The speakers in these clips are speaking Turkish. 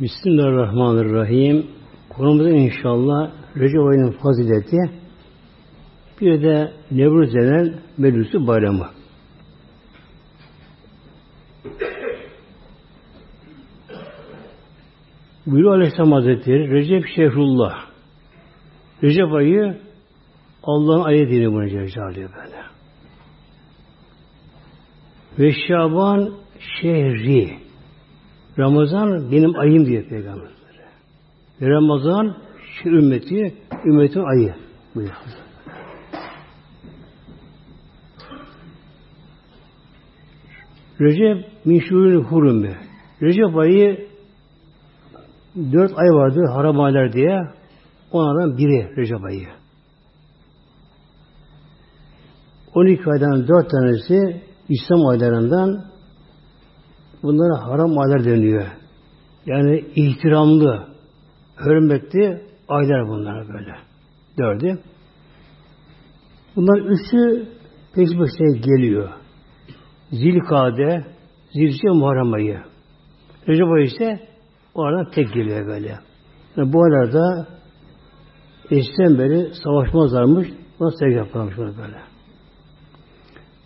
Bismillahirrahmanirrahim. Konumuzda inşallah Recep ayının fazileti bir de Nevruz denen Melusi bayramı. Buyuruyor Aleyhisselam Hazretleri Recep Şehrullah. Recep ayı Allah'ın ayı dini bunu Celle böyle. Ve Şaban şehri. Ramazan benim ayım diyor Peygamber. Ve Ramazan şu ümmeti, ümmetin ayı. Buyuruyor. Recep min hurumi. Recep ayı dört ay vardır haram aylar diye. Onlardan biri Recep ayı. 12 aydan dört tanesi İslam aylarından bunlara haram aylar deniyor. Yani ihtiramlı, hürmetli aylar bunlar böyle. Dördü. Bunlar üçü peş peşe geliyor. Zilkade, Zilce Muharrem ayı. Recep ayı ise o aradan tek geliyor böyle. Yani bu arada eskiden beri savaşmazlarmış, nasıl tek yaparmış böyle.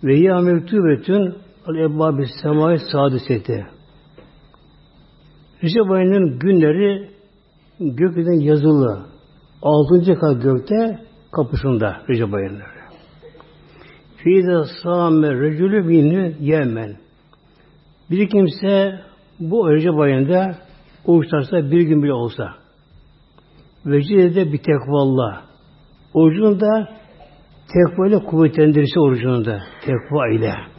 Ve ya mektubetün al ebbâbi semâi sadisete. Recep ayının günleri gökyüzünden yazılı. Altıncı kat gökte kapısında Recep ayının. Fîde sâme recülü binü yemen. Bir kimse bu Recep ayında oruçlarsa bir gün bile olsa vecide bir tekvallah orucunu da tekva ile kuvvetlendirirse orucunu da tekva ile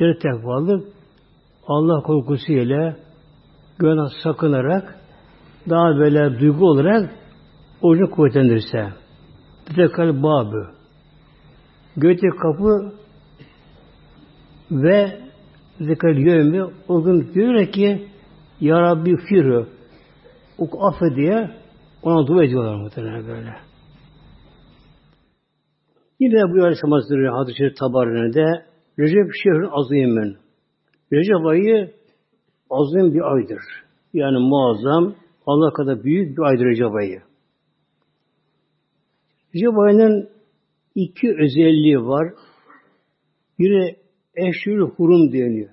bir tekvalık Allah korkusu ile günah sakınarak daha böyle duygu olarak orucunu kuvvetlendirirse tekrar babı göğte kapı ve zikr yövmi o gün diyor ki Ya Rabbi firu o affet diye ona dua ediyorlar muhtemelen böyle. Yine bu Hazretleri hadis-i şerif tabarinde Recep şehrin azimin. Recep ayı azim bir aydır. Yani muazzam, Allah kadar büyük bir aydır Recep ayı. Recep ayının iki özelliği var. Biri eşhur hurum deniyor.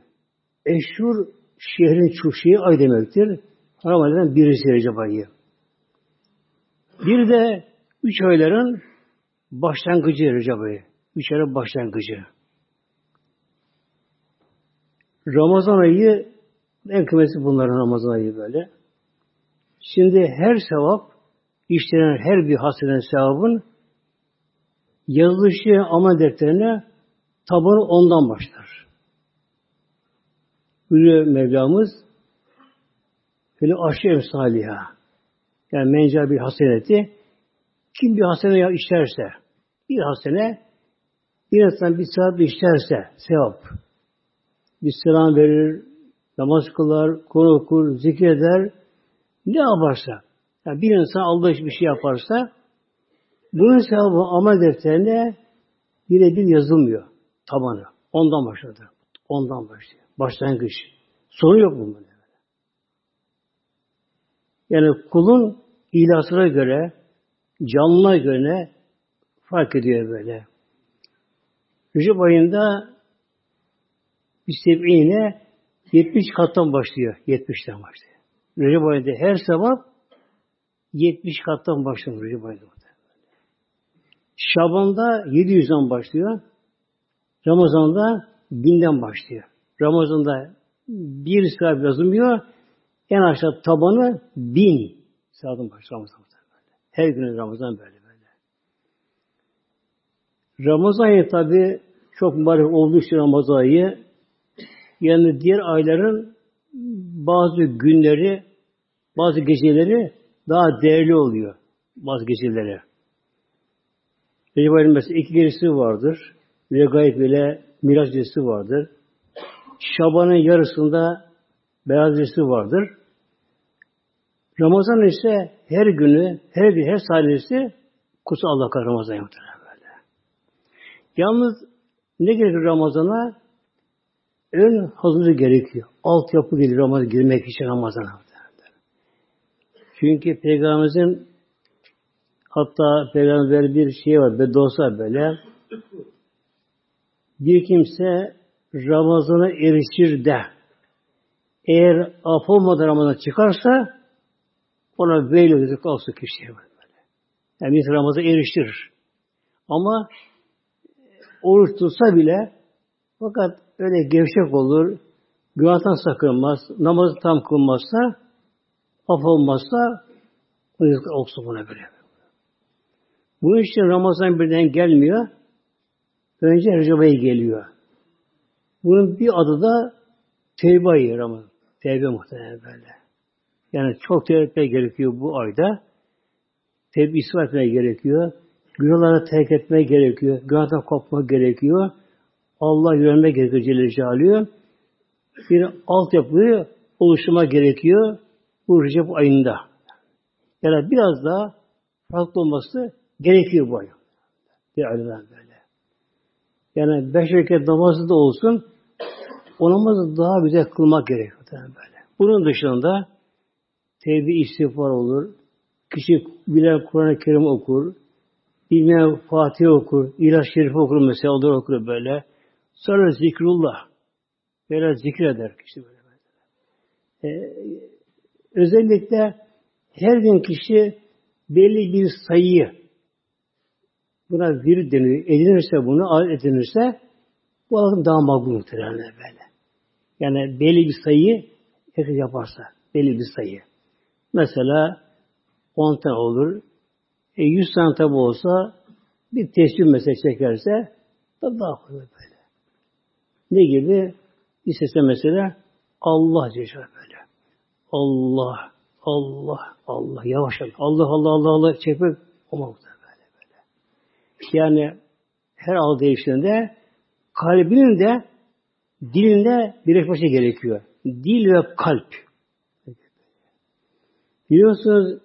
Eşhur şehrin çuşiği ay demektir. Ramazan'dan birisi Recep ayı. Bir de üç ayların başlangıcı Recep ayı. Üç ayların başlangıcı. Ramazan ayı en kıymetli bunların Ramazan ayı böyle. Şimdi her sevap işlenen her bir hasenenin sevabın yazılışı amel defterine tabanı ondan başlar. Buyuruyor Mevlamız Fili aşı emsaliha yani menca bir haseneti kim bir hasene işlerse bir hasene bir insan bir saat işlerse sevap bir selam verir namaz kılar, konu okur, zikreder ne yaparsa yani bir insan Allah bir şey yaparsa bunun sevabı amel defterine birebir yazılmıyor tabanı. Ondan başladı. Ondan başlıyor. Başlangıç. Sonu yok bunun. Yani. kulun ilasına göre, canlına göre fark ediyor böyle. Recep ayında bir seb'ine 70 kattan başlıyor. 70'ten başlıyor. Recep ayında her sabah 70 kattan başlıyor Recep ayında. Şaban'da 700'den başlıyor. Ramazan'da binden başlıyor. Ramazan'da bir saat yazılmıyor. En aşağı tabanı bin saatin başlıyor Ramazan'da. Her gün Ramazan böyle böyle. Ramazan tabi çok mübarek olduğu için Ramazan yani diğer ayların bazı günleri, bazı geceleri daha değerli oluyor. Bazı geceleri. Recep ayının mesela iki gecesi vardır. Ve gayet böyle Miraç gecesi vardır. Şaban'ın yarısında Beyaz gecesi vardır. Ramazan ise her günü, her gün, her saniyesi kutsal Allah Ramazan yaptırır böyle. Yalnız ne gerekir Ramazan'a? Ön hazırlığı gerekiyor. Altyapı gelir Ramazan girmek için Ramazan'a. Çünkü Peygamberimizin hatta Peygamber bir şey var, beddosa böyle. Bir kimse Ramazan'a erişir de eğer af olmadan Ramazan çıkarsa ona böyle gözük olsun kişiye böyle. Yani bir Ramazan'a eriştirir. Ama oruç tutsa bile fakat öyle gevşek olur, günahtan sakınmaz, namazı tam kılmazsa, af olmazsa olsun buna böyle. Bu için Ramazan birden gelmiyor. Önce Recep ayı geliyor. Bunun bir adı da Tevbe ayı Ramazan. Tevbe muhtemelen böyle. Yani çok tevbe gerekiyor bu ayda. Tevbe ispat gerekiyor. Günahları terk etmeye gerekiyor. Günahdan kopmak gerekiyor. Allah yönelme gerekiyor Celle Celaluhu. Bir altyapıyı oluşturma gerekiyor bu Recep ayında. Yani biraz daha farklı olması gerekiyor bu ay. Bir aydan böyle. Yani beş rekat namazı da olsun o namazı daha güzel kılmak gerekiyor. Böyle. Bunun dışında tevbi istiğfar olur. Kişi bilen Kur'an-ı Kerim okur. Bilmeyen Fatih okur. İlaç Şerif okur mesela. Olur okur böyle. Sonra zikrullah. Böyle zikreder kişi böyle. Ee, özellikle her gün kişi belli bir sayıyı buna bir deniyor. Edinirse bunu, adet edinirse bu adam daha makbul muhtemelen böyle. Yani belli bir sayıyı herkes yaparsa. Belli bir sayı. Mesela 10 tane olur. E 100 tane tabi olsa bir tesbih mesela çekerse daha fazla böyle. Ne gibi? İstese mesela Allah Celle böyle. Allah, Allah, Allah, yavaş yavaş. Allah, Allah, Allah, Allah çekmek olmaz böyle böyle. Yani her al değiştiğinde kalbinin de dilinde birleşmesi gerekiyor. Dil ve kalp. Biliyorsunuz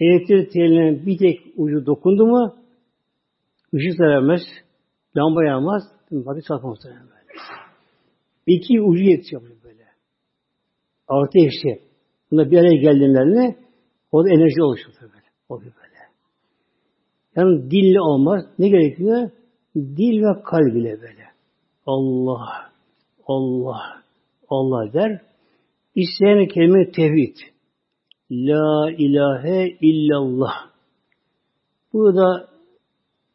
elektrik teline bir tek ucu dokundu mu ışık vermez, lamba yanmaz, vakit çarpmaz böyle. İki ucu yetişiyor böyle. Artı eksi. Bunda bir araya geldiğinde o da enerji oluşuyor böyle. O böyle. Yani dille olmaz. Ne gerekiyor? Dil ve kalb ile böyle. Allah, Allah, Allah der. İsteyen kelime tevhid. La ilahe illallah. Bu da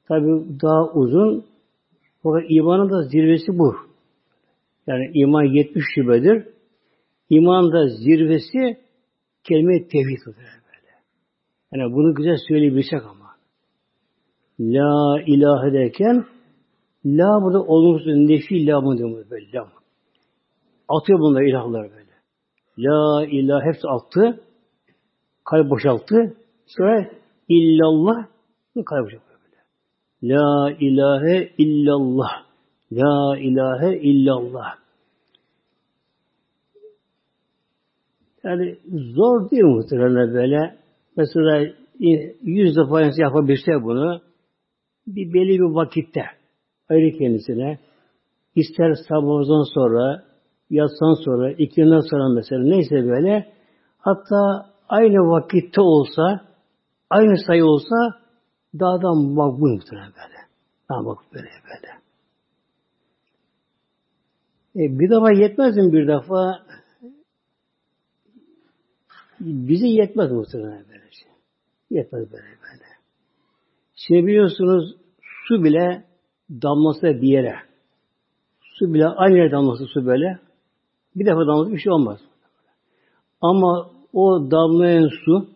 tabi daha uzun. Fakat imanın da zirvesi bu. Yani iman 70 şubedir. İman da zirvesi kelime tevhid böyle. Yani bunu güzel söyleyebilsek ama. La ilahe derken la burada olumsuz nefi la mı diyor böyle la. Atıyor bunlar ilahlar böyle. La ilah hepsi attı. Kalp boşalttı. Sonra illallah kalp boşalttı böyle. La ilahe illallah. La ilahe illallah. Yani zor değil muhtemelen böyle. Mesela yüz defa yapabilse bunu bir belli bir vakitte ayrı kendisine ister sabahdan sonra yatsan sonra, iklimden sonra mesela neyse böyle hatta aynı vakitte olsa aynı sayı olsa daha da makbul muhtemelen böyle. Daha makbul böyle böyle. E, bir defa yetmez mi bir defa? Bize yetmez muhtemelen böyle şey. Yetmez böyle böyle. Şimdi biliyorsunuz su bile damlası bir yere. Su bile aynı yere damlası su böyle. Bir defa damlası bir şey olmaz. Ama o damlayan su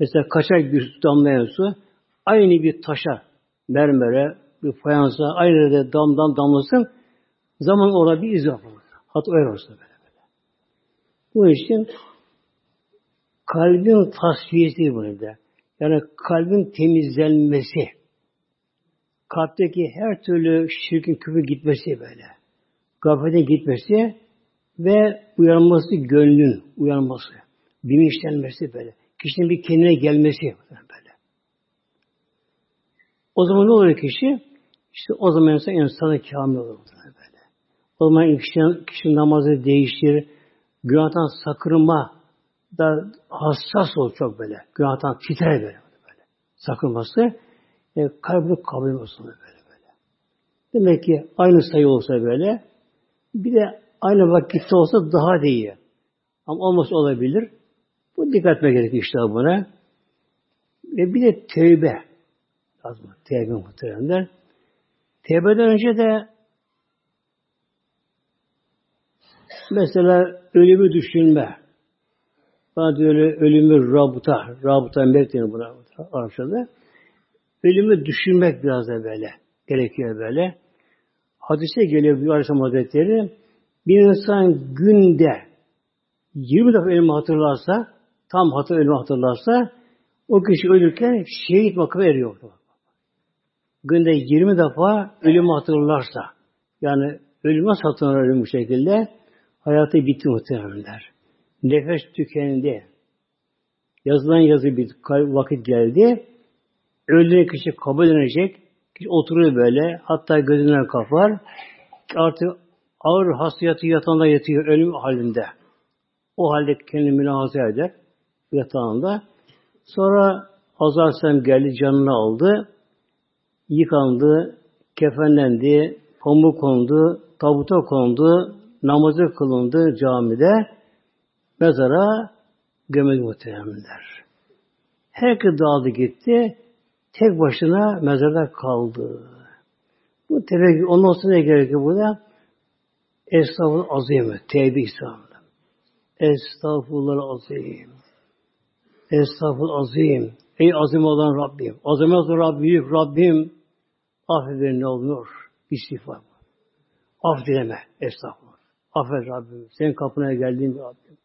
mesela kaçak bir su damlayan su aynı bir taşa mermere, bir fayansa aynı yerde damdan damlasın zaman orada bir iz yapar. Hatta öyle olsa böyle böyle. Bu için kalbin tasfiyesi burada. Yani kalbin temizlenmesi. Kalpteki her türlü şirkin küfür gitmesi böyle. Gafletin gitmesi ve uyanması, gönlün uyanması. Bilinçlenmesi böyle. Kişinin bir kendine gelmesi böyle. O zaman ne oluyor kişi? İşte o zaman insan insanı kamil olur. O zaman kişinin, kişinin namazı değiştir, günahtan sakırma da hassas ol çok böyle. Günahtan titrer böyle. böyle. Sakınması e, kalbini kabul olsun böyle böyle. Demek ki aynı sayı olsa böyle bir de aynı vakitte olsa daha da iyi. Ama olması olabilir. Bu dikkat etme gerekiyor işte buna. Ve bir de tevbe. Lazım. Tevbe muhteremler. Tevbeden önce de mesela ölümü düşünme. Bana diyor ölümü rabuta, rabuta melek deniyor buna Arapçada. Ölümü düşünmek biraz da böyle. Gerekiyor böyle. Hadise geliyor bir Aleyhisselam Hazretleri. Bir insan günde 20 defa ölümü hatırlarsa, tam hatır ölümü hatırlarsa, o kişi ölürken şehit makamı eriyor. Günde 20 defa ölümü hatırlarsa, yani ölüm nasıl hatırlanır ölüm bu şekilde? Hayatı bitti muhtemelenler. Nefes tükendi. Yazılan yazı bir vakit geldi. Öldüğün kişi kabul edecek. Kişi oturuyor böyle. Hatta gözünden kafar. Artık ağır hastayatı yatağında yatıyor ölüm halinde. O halde kendini mülahaza eder yatağında. Sonra Hazar Sem geldi, canını aldı. Yıkandı, kefenlendi, pamuk kondu, tabuta kondu, namazı kılındı camide, mezara gömülü muhteremler. Herkes dağıldı gitti, tek başına mezarda kaldı. Bu tevekkül, ondan sonra ne gerekiyor burada? Estağfurullah azim, tevbe İslam'da. Estağfurullah azim. Estağfurullah azim. Ey azim olan Rabbim. Azamet Rabbim, büyük Rabbim. Affet ne olur. İstiğfar. Af dileme. Estağfurullah. Affet Rabbim. Senin kapına geldiğim Rabbim.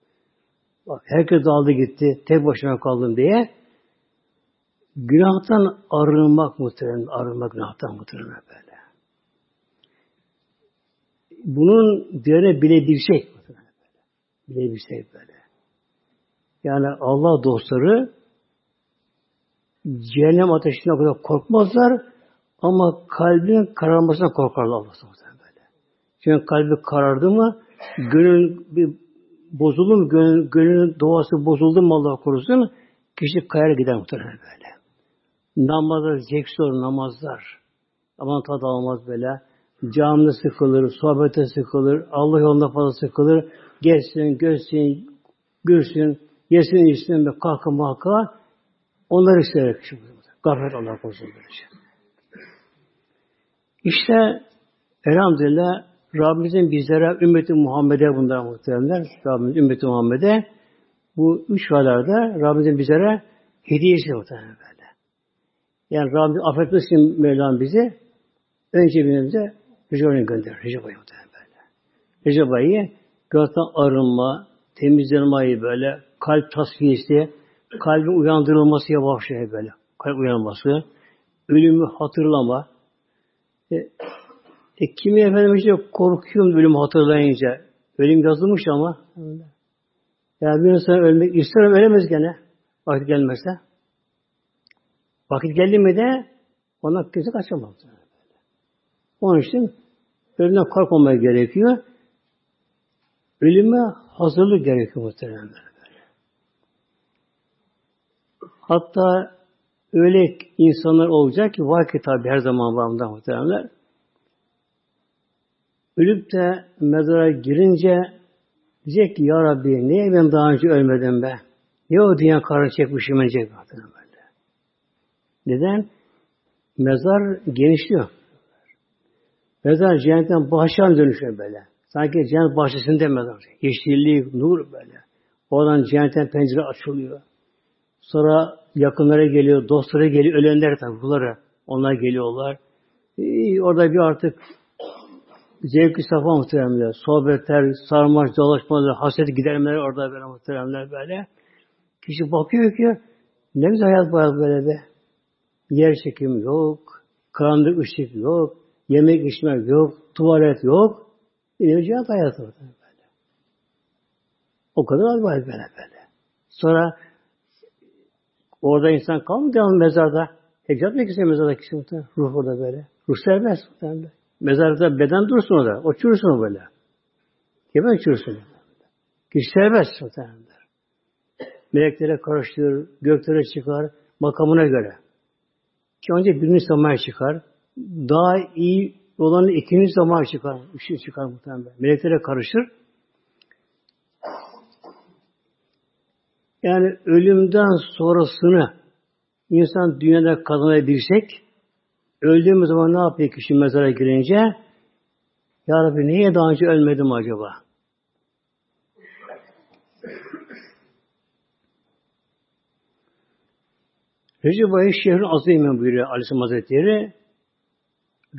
Bak herkes dağıldı gitti. Tek başına kaldım diye günahtan arınmak muhtemelen. Arınmak günahtan muhtemelen böyle. Bunun diğerine bilebilsek bilebilsek böyle. Yani Allah dostları cehennem ateşine kadar korkmazlar ama kalbin kararmasına korkarlar Allah'tan. Çünkü kalbi karardı mı gönül bir bozuldu mu gönül, gönlün doğası bozuldu mu Allah korusun kişi kayar gider muhtemelen böyle. Namazlar, zevksiz namazlar. Aman tadı almaz böyle. Camide sıkılır, sohbete sıkılır, Allah yolunda fazla sıkılır. Gelsin, görsün, görsün, yesin, içsin kalka mahka onları ister kişi. Gaflet Allah korusun böylece. İşte elhamdülillah Rabbimizin bizlere ümmeti Muhammed'e bunlar muhteremler. Rabbimiz ümmeti Muhammed'e bu üç valarda Rabbimizin bizlere hediyesi muhtemelen böyle. Yani Rabbimiz affetmesin Mevlam bizi önce bize Recep ayını gönderir. Recep ayı muhtemelen. Recep ayı günahtan arınma, temizlenmeyi böyle, kalp tasfiyesi, kalbin uyandırılması yavaş şey böyle. Kalp uyanması, ölümü hatırlama. E, e, kimi efendim işte korkuyorum ölümü hatırlayınca. Ölüm yazılmış ama. Yani bir insan ölmek isterim ölemez gene. Vakit gelmezse. Vakit geldi mi de ona kimse kaçamaz. Onun için ölümden korkmamaya gerekiyor. Ölüme hazırlık gerekiyor muhtemelen böyle. Hatta öyle insanlar olacak ki var ki tabi her zaman var mı muhtemelen. Ölüp de mezara girince diyecek ki Ya Rabbi niye ben daha önce ölmedim be? Niye o dünya karı çekmişim diyecek böyle. Neden? Mezar genişliyor. Mezar cennetten bahçeden dönüşüyor böyle. Sanki cennet bahçesinde mezar. Yeşillik, nur böyle. Oradan cennetten pencere açılıyor. Sonra yakınlara geliyor, dostlara geliyor, ölenler tabi bunlara. Onlar geliyorlar. Ee, orada bir artık zevki safa muhteremler. Sohbetler, sarmaş, dolaşmalar, haset gidermeler orada böyle muhteremler böyle. Kişi bakıyor ki ne güzel hayat hayat böyle be. Yer çekim yok, karanlık ışık yok, yemek içmek yok, tuvalet yok. Bir nevi hayatı böyle. O kadar az böyle böyle. Sonra orada insan kalmıyor mezarda. Hep yatmıyor ki mezarda kişi muhtemelen. Ruh orada böyle. Ruh serbest muhtemelen. Mezarda beden dursun orada. O çürüsün böyle. Yemek çürüsün. Kişi serbest muhtemelen. Meleklere karıştırır, göklere çıkar, makamına göre. Ki önce birinci samaya çıkar. Daha iyi olanı ikinci samaya çıkar. Üçüncü çıkar muhtemelen. Meleklere karışır. Yani ölümden sonrasını insan dünyada kazanabilsek öldüğümüz zaman ne yapıyor kişi mezara girince? Ya Rabbi niye daha önce ölmedim acaba? Recep ayı şehrin azim buyuruyor Aleyhisselam Hazretleri.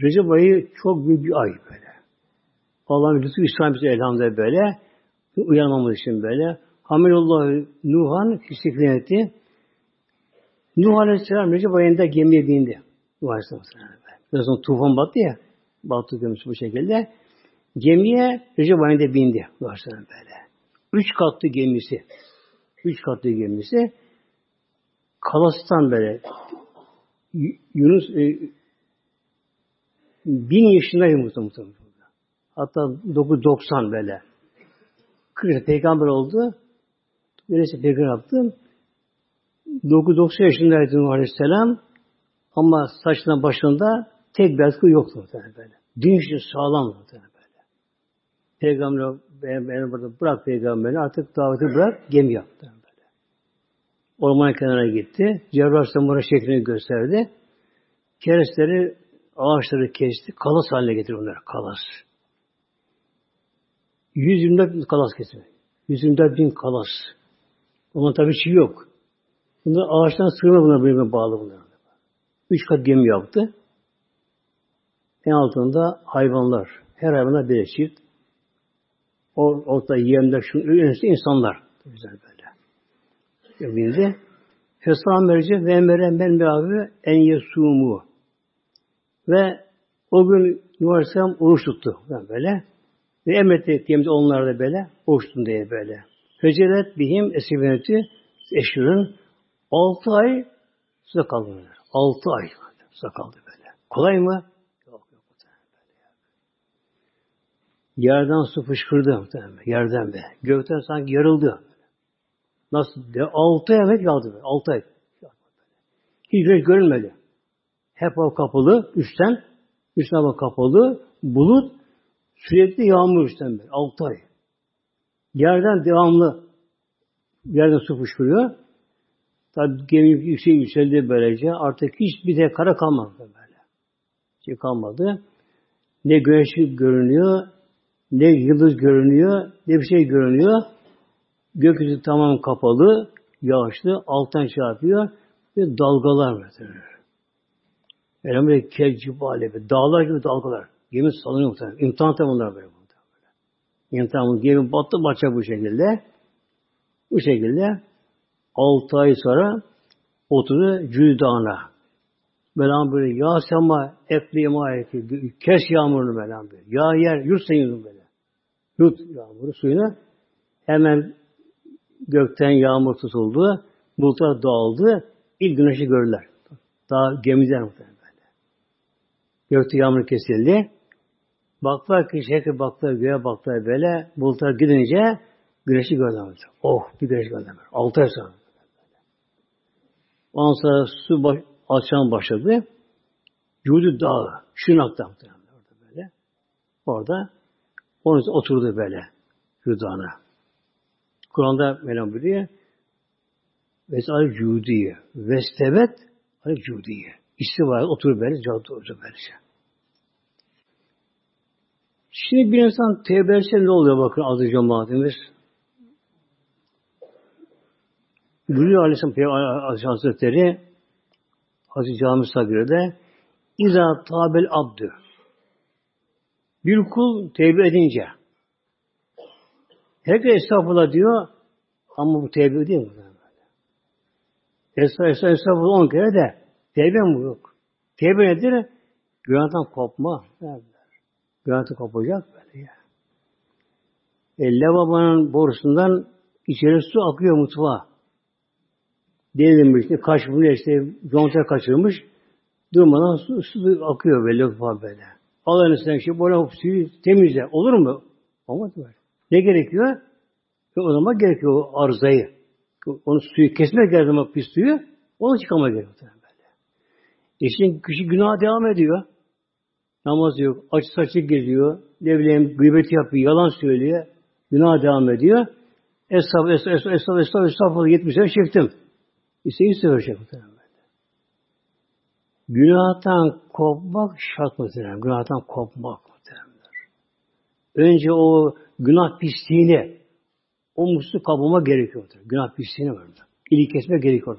Recep ayı çok büyük bir ay böyle. Allah'ın lütfu İslam bize elhamdülillah böyle. Uyanmamız için böyle. Hamidullah Nuhan etti. Nuh Aleyhisselam Recep ayında gemiye bindi. Aleyhisselam. Biraz sonra tufan battı ya. Battı gemisi bu şekilde. Gemiye Recep ayında bindi. Aleyhisselam böyle. Üç katlı gemisi. Üç katlı gemisi. Kalas'tan böyle Yunus e, bin yaşındayım muhtemelen. Hatta 990 böyle. 40 peygamber oldu. Neresi peygamber yaptı. 990 yaşındaydı Nuh Aleyhisselam. Ama saçının başında tek bir atkı yoktu muhtemelen böyle. Din için sağlam böyle. Peygamber ben, ben burada bırak peygamberi artık daveti bırak gemi yaptı. Orman kenarına gitti. Cebrail Samura şeklini gösterdi. Keresleri, ağaçları kesti. Kalas haline getirdi bunları. Kalas. 124 bin kalas kesildi. 124 bin kalas. Ama tabii çiğ yok. Bunlar ağaçtan sığınma bunlar birbirine bağlı bunlar. Üç kat gemi yaptı. En altında hayvanlar. Her hayvana bir çift. Orta yiyemler, şu önemlisi insanlar. Güzel böyle bindi. Fesam merci ve emre bir abi en yesumu. Ve o gün Nuh Aleyhisselam oruç tuttu. Böyle. Ve emretti diyemiz onlar da böyle. Oruç diye böyle. Fecelet bihim esibineti eşhurun altı ay suda kaldı. Altı ay suda kaldı böyle. Kolay mı? Yok yok. Böyle Yerden su fışkırdı. Yerden be. Gökten sanki yarıldı. Nasıl? De, altı ay yağdı. Altı ay. Hiç güneş görünmedi. Hep hava kapalı üstten. Üstten hava kapalı. Bulut sürekli yağmur üstten böyle. Altı ay. Yerden devamlı yerden su fışkırıyor. Tabi gemi yüksek yükseldi böylece. Artık hiçbir de kara kalmadı böyle. Şey kalmadı. Ne güneş görünüyor, ne yıldız görünüyor, ne bir şey görünüyor. Gökyüzü tamam kapalı, yağışlı, alttan çarpıyor ve dalgalar var. Elhamdülillah kecibale, dağlar gibi dalgalar. Gemi salınıyor muhtemelen. İmtihan tabi bunlar böyle. İmtihan gemi battı batacak bu şekilde. Bu şekilde 6 ay sonra oturdu Cüdana. Belan böyle ya sema eklima kes yağmurunu belan böyle. Ya yer yurt suyunu böyle. Yut yağmuru suyunu hemen gökten yağmur tutuldu, bulutlar dağıldı, ilk güneşi gördüler. Daha gemiden muhtemelen böyle. Gökte yağmur kesildi. Baktılar ki şekil baktılar, göğe baktılar böyle, bulutlar gidince güneşi gördüler. Oh, bir güneş gördüler. Altı ay sonra. Ondan sonra su baş, alçan başladı. Yudu dağı, Şırnak'ta orada böyle. Orada onun oturdu böyle Yudan'a. Kur'an'da Mevlam buyuruyor. Vesal cudiye. Vestebet al cudiye. İstiva otur böyle, cadı otur böylece. Şimdi bir insan tevbe ne oluyor bakın adı cemaatimiz. Buyuruyor Aleyhisselam Peygamber Hazretleri Hazreti Cami Sagir'de İza tabel abdü bir kul tevbe edince Herkes estağfurullah diyor ama bu tevbe değil mi? Estağfurullah, estağfurullah on kere de tevbe mi yok? Tevbe nedir? Günahdan kopma. Günahdan kopacak böyle ya. E, lavabanın borusundan içeri su akıyor mutfağa. Denilmiş işte kaç bunu işte conta kaçırmış. Durmadan su, su akıyor böyle mutfağa böyle. Allah'ın üstüne şey böyle suyu temizle. Olur mu? Olmaz böyle. Ne gerekiyor? Ve o zaman gerekiyor o arızayı Onu suyu kesmek gerekiyor ama pis suyu. Onu çıkama gerekiyor. Böyle. E şimdi kişi günah devam ediyor. Namaz yok. Açı saçı geziyor. Ne bileyim gıybet yapıyor. Yalan söylüyor. Günah devam ediyor. Estağfurullah, estağfurullah, estağfurullah, estağfurullah, estağfurullah 70 sene çektim. İşte 100 sefer çektim. Günahtan kopmak şart muhtemelen. Günahtan kopmak muhtemelen. Önce o günah pisliğini o muslu kabulma gerekiyordur. Günah pisliğini var. İlik kesme gerekiyor.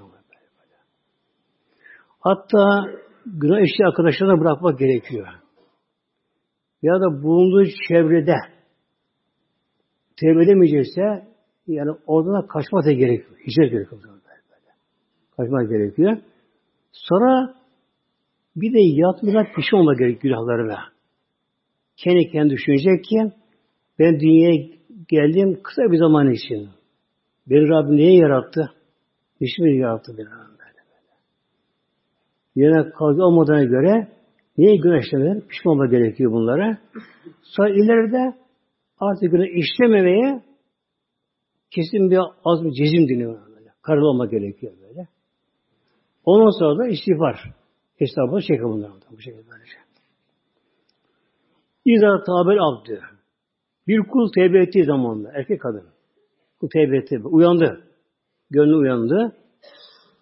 Hatta günah işi arkadaşlarına bırakmak gerekiyor. Ya da bulunduğu çevrede tevbe edemeyecekse yani oradan kaçmak da gerekiyor. Hicret gerekiyor. Kaçmak gerekiyor. Sonra bir de yatmadan pişman olma gerek günahlarına. Kendi kendi düşünecek ki ben dünyaya geldim kısa bir zaman için. Beni Rabbim neye yarattı? Hiçbir yarattı beni Rabbim Yerine kazı olmadığına göre niye işlemeden pişman olma gerekiyor bunlara. Sonra ileride artık günah işlememeye kesin bir az bir cezim deniyor böyle. Karılı olma gerekiyor böyle. Ondan sonra da istiğfar. Hesabı çekiyor bunlar. Bu şekilde böylece. İza tabel abdü. Bir kul tevbe ettiği zamanla, erkek kadın. Kul tevbe etti. Uyandı. Gönlü uyandı.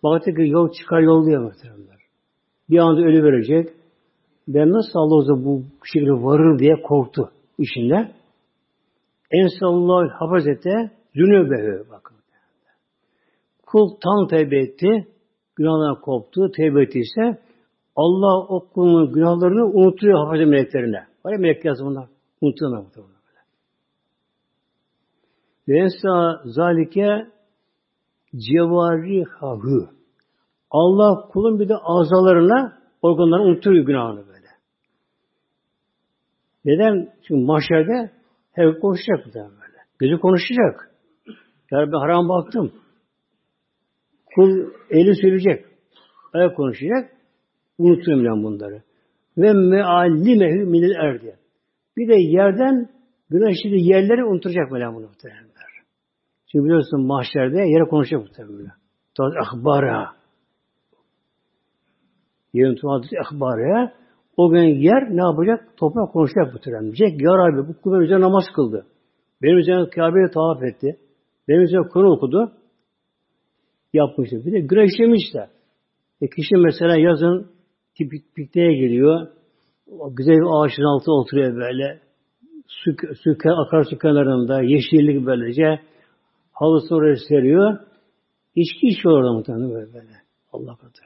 Baktı ki yol çıkar yol diye muhteremler. Bir anda ölü verecek. Ben nasıl Allah bu şekilde varır diye korktu işinde. En sallallahu hafazete zünübehü bakın. Kul tam tevbe etti. Günahdan koptu. Tevbe ettiyse Allah o kulun günahlarını unutuyor hafız meleklerine. Var ya melek yazı bunlar. Unutuyorlar bu böyle. Ve ensa zalike cevarihahü. Allah kulun bir de azalarına organlarını unutuyor günahını böyle. Neden? Çünkü mahşerde her konuşacak bu böyle. Gözü konuşacak. Yani ben haram baktım. Kul eli söyleyecek. Ayak konuşacak. Unutuyorum ben bunları. Ve meallimehü minil erdi. Bir de yerden güneşli yerleri unutacak böyle bunu muhtemelenler. Çünkü biliyorsun mahşerde yere konuşacak muhtemelen. Taz ahbara. Yerin tuvadı ahbara. O gün yer ne yapacak? Toprak konuşacak muhtemelen. Diyecek ya Rabbi bu kullar üzerine namaz kıldı. Benim üzerine Kabe'ye tavaf etti. Benim üzerine Kur'an okudu. Yapmıştı. Bir de güneşlemiş de. E kişi mesela yazın pikniğe geliyor. O güzel bir ağaçın altında oturuyor böyle. Su, su akarsu kenarında yeşillik böylece halısı oraya seriyor. İçki içiyor orada muhtemelen böyle. böyle. Allah katı.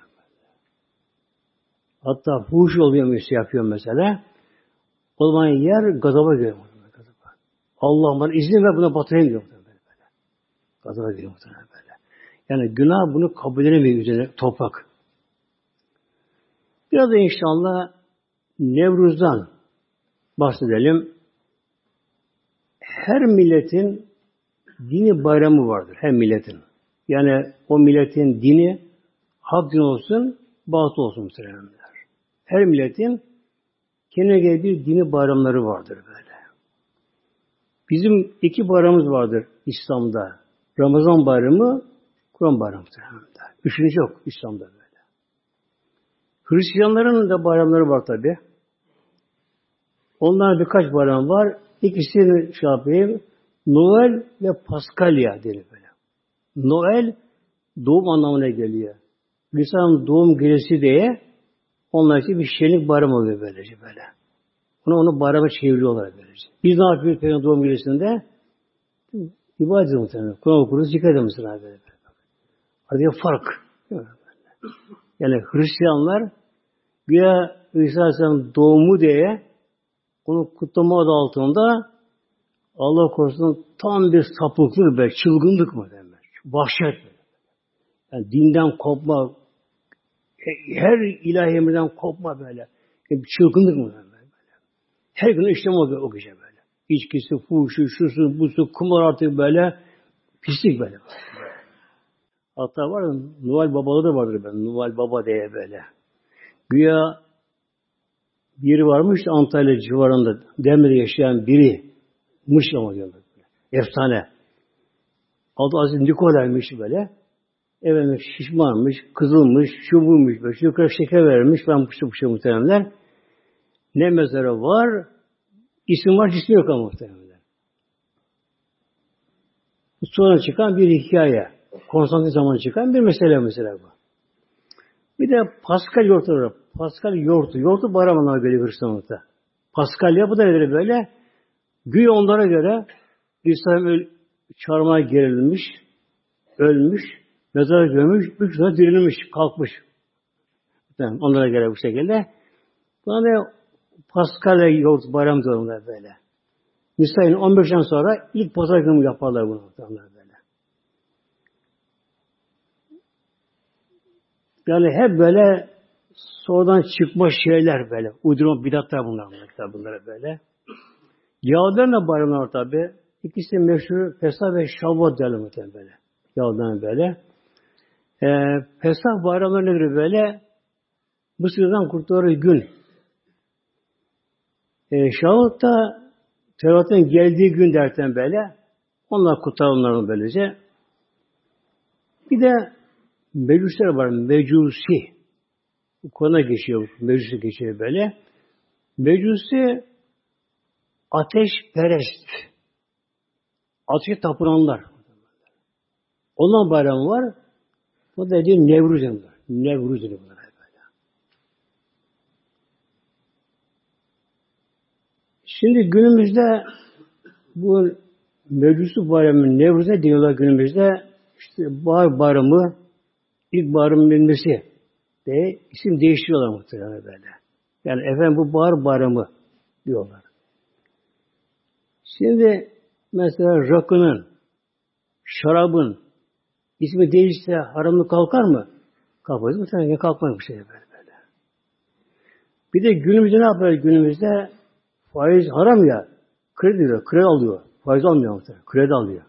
Hatta fuhuş oluyor mesela yapıyor mesela. O zaman yer gazaba giriyor. Gazaba. Allah bana izin ver buna batırayım diyor. Böyle, böyle. Gazaba giriyor muhtemelen. Yani günah bunu kabul edemiyor üzerine toprak. Biraz da inşallah Nevruz'dan bahsedelim. Her milletin dini bayramı vardır. Her milletin. Yani o milletin dini hak din olsun, batıl olsun muhtemelen. Her milletin kendine göre bir dini bayramları vardır böyle. Bizim iki bayramımız vardır İslam'da. Ramazan bayramı, Kur'an bayramı. Üçüncü yok İslam'da. Hristiyanların da bayramları var tabi. Onların birkaç bayram var. İkisini şey yapayım. Noel ve Paskalya denir böyle. Noel doğum anlamına geliyor. Hristiyan doğum gecesi diye onlar için bir şenlik bayram oluyor böylece böyle. Onu onu bayrama çeviriyorlar böylece. Biz ne yapıyoruz Peygamber doğum gecesinde? İbadet muhtemelen. Kur'an okuruz, zikret ederiz böyle. Böyle. Arada fark. Yani Hristiyanlar güya İsa doğumu diye onu kutlama adı altında Allah korusun tam bir sapıklık be, çılgınlık mı demek. Vahşet. Yani dinden kopma, her ilahi kopma böyle. Yani çılgınlık mı demek böyle. Her gün işlem oluyor o gece böyle. İçkisi, fuhuşu, şusu, busu, kumar artık böyle pislik böyle. Hatta var ya, Noel babalı da vardır ben. Noel baba diye böyle. Güya biri varmış Antalya civarında. Demir'de yaşayan biri. Mış ama diyorlar. Efsane. Adı Aziz Nikolay'mış böyle. Efendim şişmanmış, kızılmış, şubuymuş, böyle. Yukarı şeker vermiş falan puşu puşu muhteremler. Ne mezarı var, isim var, cismi yok ama muhteremler. Sonra çıkan bir hikaye. Konstantin zaman çıkan bir mesele mesela bu. Bir de Pascal yoğurtu var. Pascal yoğurtu. Yoğurtu bayramına böyle Hristiyanlıkta. Paskalya bu da böyle böyle. Güya onlara göre İsrail çarmıha gerilmiş, ölmüş, mezara gömüş, üç sonra dirilmiş, kalkmış. Yani onlara göre bu şekilde. Buna da Paskalya yoğurt bayram diyorlar böyle. Nisa'nın 15'ten sonra ilk pazar günü yaparlar bunu. Böyle. Yani hep böyle sonradan çıkma şeyler böyle. Uydurma bidatlar bunlar. Bunlar, bunlar böyle. Yahudilerin de bayramlar tabi. İkisi meşhur Pesah ve Şavvat diyelim muhtemelen böyle. Yahudilerin böyle. Ee, Pesah bayramları nedir böyle? Mısır'dan kurtulduğu gün. Ee, Şavvat da Tevrat'ın geldiği gün derken böyle. Onlar onların böylece. Bir de Mecusler var. Mecusi. Bu konu geçiyor. Mecusi geçiyor böyle. Mecusi ateş perest. Ateşe tapınanlar. Ondan bayramı var. O da diyor Nevruz diyorlar. Nevruz diyorlar böyle. Şimdi günümüzde bu Mecusi bayramı Nevruz'a diyorlar günümüzde işte bahar bayramı ilk bayramın bilmesi de isim değiştiriyorlar muhtemelen böyle. Yani efendim bu bahar bayramı diyorlar. Şimdi mesela rakının, şarabın ismi değişse haramlı kalkar mı? Kalkmaz. Muhtemelen kalkmaz bir şey böyle, böyle. Bir de günümüzde ne yapıyor günümüzde? Faiz haram ya. Kredi diyor, kredi alıyor. Faiz almıyor muhtemelen. Kredi alıyor.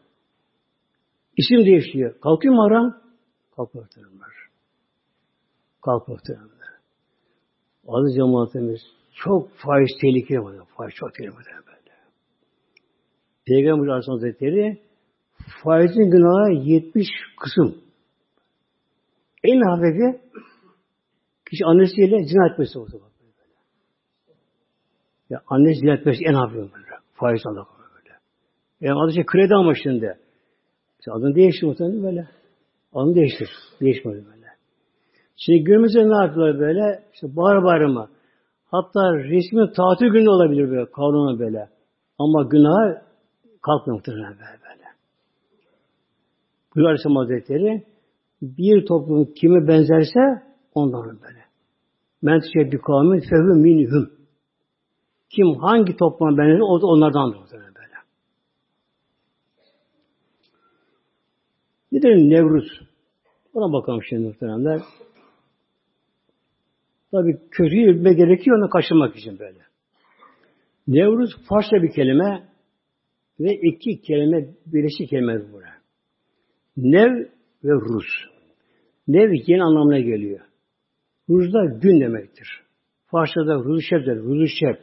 İsim değişiyor. Kalkıyor mu haram? Kalk muhteremler. Kalk muhteremler. Aziz cemaatimiz çok faiz tehlikeli var. Faiz çok tehlikeli böyle. Peygamber Aleyhisselam Hazretleri faizin günahı 70 kısım. En hafifi kişi annesiyle zina etmesi oldu. Ya annesi zina etmesi en hafifi böyle. Faiz Allah böyle. Yani adı şey kredi amaçlığında. İşte adını değişti böyle. Onu değiştir. Değişmedi böyle. Şimdi günümüzde ne yapıyorlar böyle? İşte bahar bayramı. Hatta resmi tatil günü olabilir böyle. Kanuna böyle. Ama günah kalkmıyor böyle. böyle. Buyur Aleyhisselam Hazretleri bir toplum kime benzerse ondan böyle. Men teşebbü kavmin fehü minhum. Kim hangi topluma benzer o da. Nedir Nevruz? Ona bakalım şimdi muhteremler. Tabi kötüyü bilme gerekiyor onu kaçırmak için böyle. Nevruz Farsça bir kelime ve iki kelime birleşik kelime buraya. Nev ve Rus. Nev yeni anlamına geliyor. Ruz da gün demektir. Farsçada Ruz şebdir. Ruz şeb.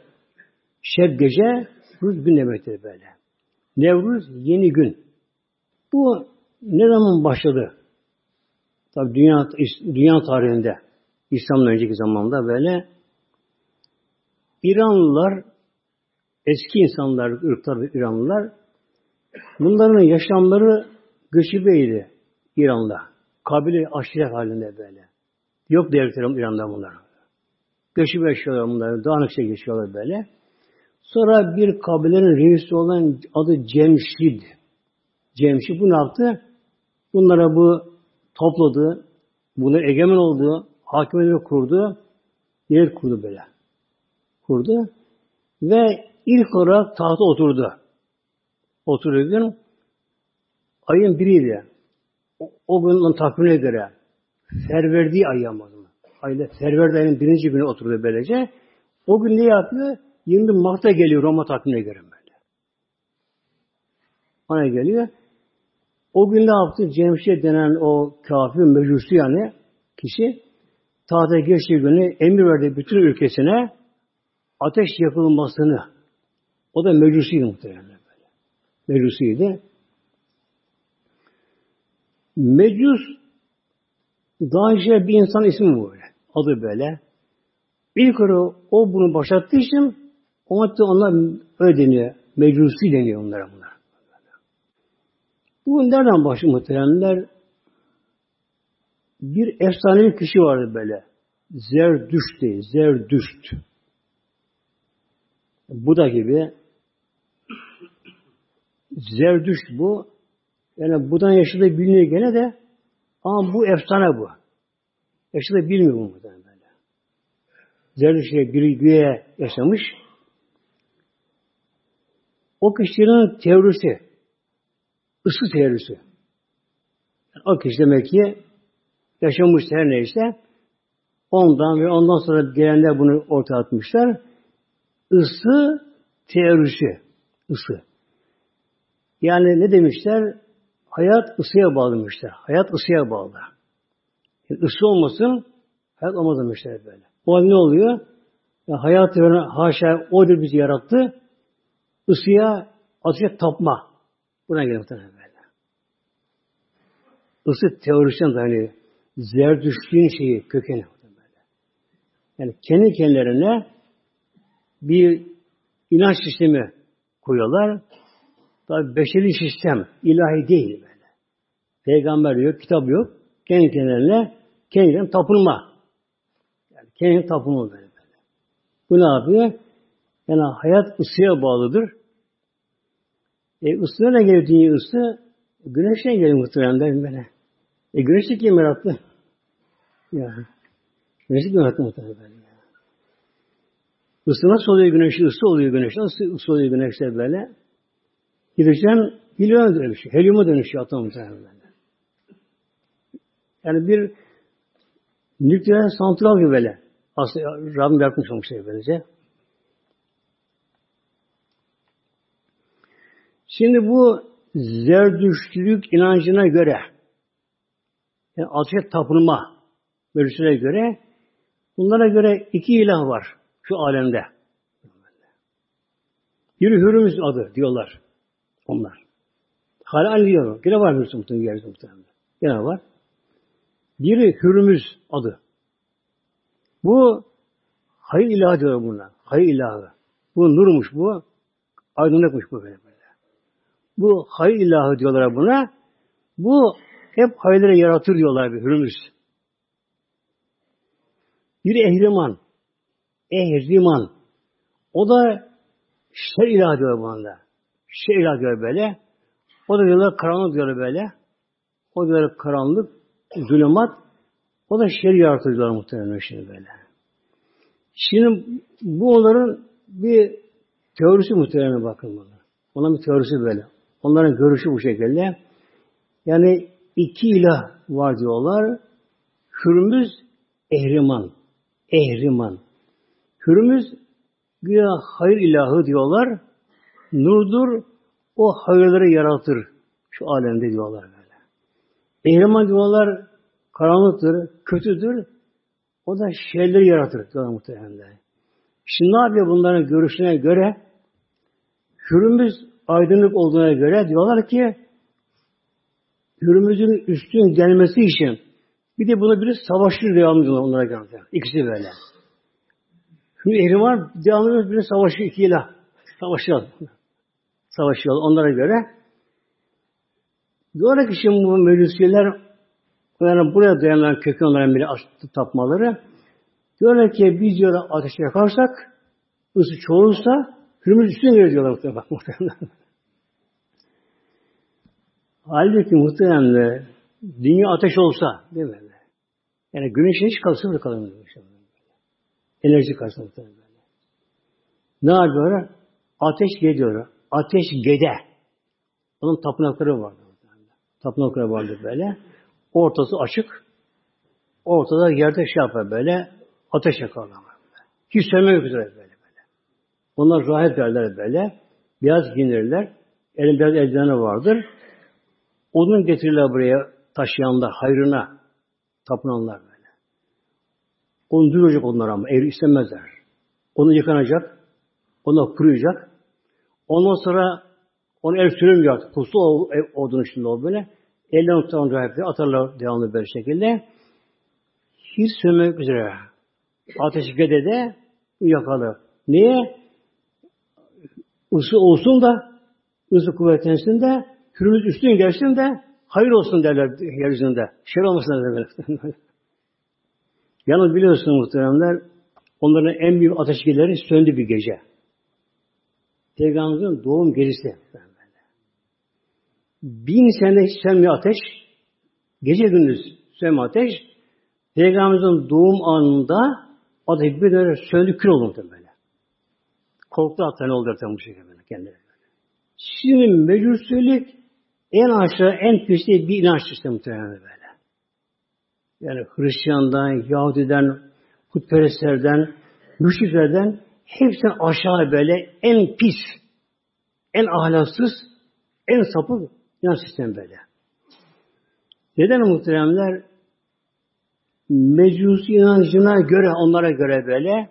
Şeb gece, Ruz gün demektir böyle. Nevruz yeni gün. Bu ne zaman başladı? Tabi dünya, dünya tarihinde İslam'dan önceki zamanda böyle İranlılar eski insanlar, ırklar ve İranlılar bunların yaşamları göçübeydi İran'da. Kabile aşiret halinde böyle. Yok devletlerim İran'da bunlar. Göçübe yaşıyorlar bunlar. Dağınıkça geçiyorlar böyle. Sonra bir kabilenin reisi olan adı Cemşid. Cemşid bu ne yaptı? Bunlara bu topladı, bunu egemen oldu, hakimiyeti kurdu, yer kurdu böyle. Kurdu ve ilk olarak tahta oturdu. Oturduğu gün ayın biriydi. O, o günün takvimine göre ferverdiği ay yamadı. Ayda ferverdi ayının birinci günü oturdu böylece. O gün ne yapıyor? 20 Mart'ta geliyor Roma takvimine göre böyle. Ona geliyor. O gün ne yaptı? Cemşir denen o kafir mecusu yani kişi tahta geçtiği günü emir verdi bütün ülkesine ateş yakılmasını. O da mecusiydi muhtemelen böyle. Mecusiydi. Mecus daha önce bir insan ismi böyle. Adı böyle. İlk olarak o bunu başlattığı için o onlar öyle deniyor. Mecusi deniyor onlara bunlar. Bu nereden başlıyor muhteremler? Bir efsanevi kişi vardı böyle. Zerdüşt değil, Zerdüşt. Buda gibi Zerdüşt bu. Yani Buda'nın yaşadığı biliniyor gene de ama bu efsane bu. Yaşadığı bilmiyor bu muhtemelen böyle. Zerdüşt'e bir güye yaşamış. O kişinin teorisi ısı teorisi. Yani o kişi demek ki yaşamış her neyse ondan ve ondan sonra gelenler bunu ortaya atmışlar. Isı teorisi. Isı. Yani ne demişler? Hayat ısıya bağlamışlar. Hayat ısıya bağlı. Yani ısı olmasın hayat olmaz demişler böyle. O ne oluyor? Yani hayatı haşa o da bizi yarattı. Isıya, ateşe tapma. Buna gelir muhtemelen böyle. Isı teorisinden dayanıyor. Zerdüştüğün şeyi, kökeni. Yani kendi kendilerine bir inanç sistemi koyuyorlar. Tabi beşeri sistem, ilahi değil böyle. Peygamber yok, kitap yok. Kendi kendilerine, kendilerine tapınma. Yani kendi tapınma böyle, böyle. Bu ne yapıyor? Yani hayat ısıya bağlıdır. E ısına ne geliyor dünya ısı? Güneşten geliyor muhtemelen böyle. E güneşi kim yarattı? Ya. Güneşi kim yarattı muhtemelen. Isı nasıl oluyor güneşi? Isı oluyor güneş. Nasıl ısı oluyor güneşte böyle? Hidrojen helyuma dönüşüyor. Helyuma dönüşüyor atom muhtemelen. Yani bir nükleer santral gibi böyle. Aslında Rabbim yapmış olmuş şey böylece. Şimdi bu zerdüştlük inancına göre yani ateşe tapınma görüşüne göre bunlara göre iki ilah var şu alemde. Biri Hürmüz adı diyorlar onlar. Hala diyor. Gene var Hürmüz muhtemelen. Gene var. Biri Hürmüz adı. Bu hayır ilahı diyor bunlar. Hayır ilahı. Bu nurmuş bu. Aydınlıkmış bu böyle. Bu hayır ilahı diyorlar buna. Bu hep hayırları yaratır diyorlar bir hürmüz. Bir ehriman. Ehriman. O da şer ilah diyor buna. Şer ilah diyor böyle. O da diyorlar karanlık diyorlar böyle. O diyorlar karanlık, zulümat. O da şer yaratır diyorlar muhtemelen şimdi böyle. Şimdi bu onların bir teorisi muhtemelen bakın buna. Onun bir teorisi böyle. Onların görüşü bu şekilde. Yani iki ilah var diyorlar. Hürmüz, Ehriman. Ehriman. Hürmüz güya hayır ilahı diyorlar. Nurdur, o hayırları yaratır. Şu alemde diyorlar böyle. Ehriman diyorlar karanlıktır, kötüdür. O da şeyleri yaratır diyorlar muhtemelen. Şimdi ne yapıyor bunların görüşüne göre? Hürmüz aydınlık olduğuna göre diyorlar ki Hürmüz'ün üstün gelmesi için bir de bunu bir savaşır devamlı onlara göre. İkisi böyle. Şimdi ehli var devamlı bir savaşıyor ikiyle. Savaşıyor. Savaşıyor onlara göre. Diyorlar ki şimdi bu meclisçiler yani buraya dayanan kökü onların biri açtı tapmaları. Diyorlar ki biz diyorlar ateşe yakarsak ısı çoğulsa Hürmüz üstüne gelir diyorlar muhtemelen. Halbuki muhtemelen dünya ateş olsa değil mi? Yani güneşin hiç kalsın da kalır Enerji kalsın muhtemelen. Ne yapıyorlar? Ateş geliyor. Ateş gede. Onun tapınakları vardı. Tapınakları vardı böyle. Ortası açık. Ortada yerde şey yapar böyle. Ateş yakarlar. Hiç sönmemek üzere böyle. Onlar rahip derler böyle. Beyaz giyinirler. Elinde beyaz eldivenleri vardır. Odun getirirler buraya taşıyanlar, hayrına tapınanlar böyle. Onu duyuracak onlar ama eğri istemezler. Onu yıkanacak, onu kuruyacak. Ondan sonra onu el sürülmüyor artık. Puslu odun içinde o böyle. Elden tutan rahipleri atarlar devamlı böyle şekilde. Hiç sönmek üzere. Ateşi gedede yakalı. Niye? Isı olsun da ısı kuvvetlensin de hürmüz üstün gelsin de hayır olsun derler yeryüzünde. Şer olmasın derler. Yalnız biliyorsunuz muhteremler onların en büyük ateşkileri söndü bir gece. Peygamberimizin doğum gecesi. Bin sene hiç sönmüyor ateş. Gece gündüz sönmüyor ateş. Peygamberimizin doğum anında ateş bir de söndü kül oldu böyle. Korktu hatta ne oldu bu şekilde böyle kendileri. Şimdi mecusilik en aşağı, en pisli bir inanç sistemi muhtemelen böyle. Yani Hristiyan'dan, Yahudi'den, putperestlerden, müşriklerden hepsinden aşağı böyle en pis, en ahlaksız, en sapık inanç sistemi böyle. Neden muhteremler? Mecusi inancına göre, onlara göre böyle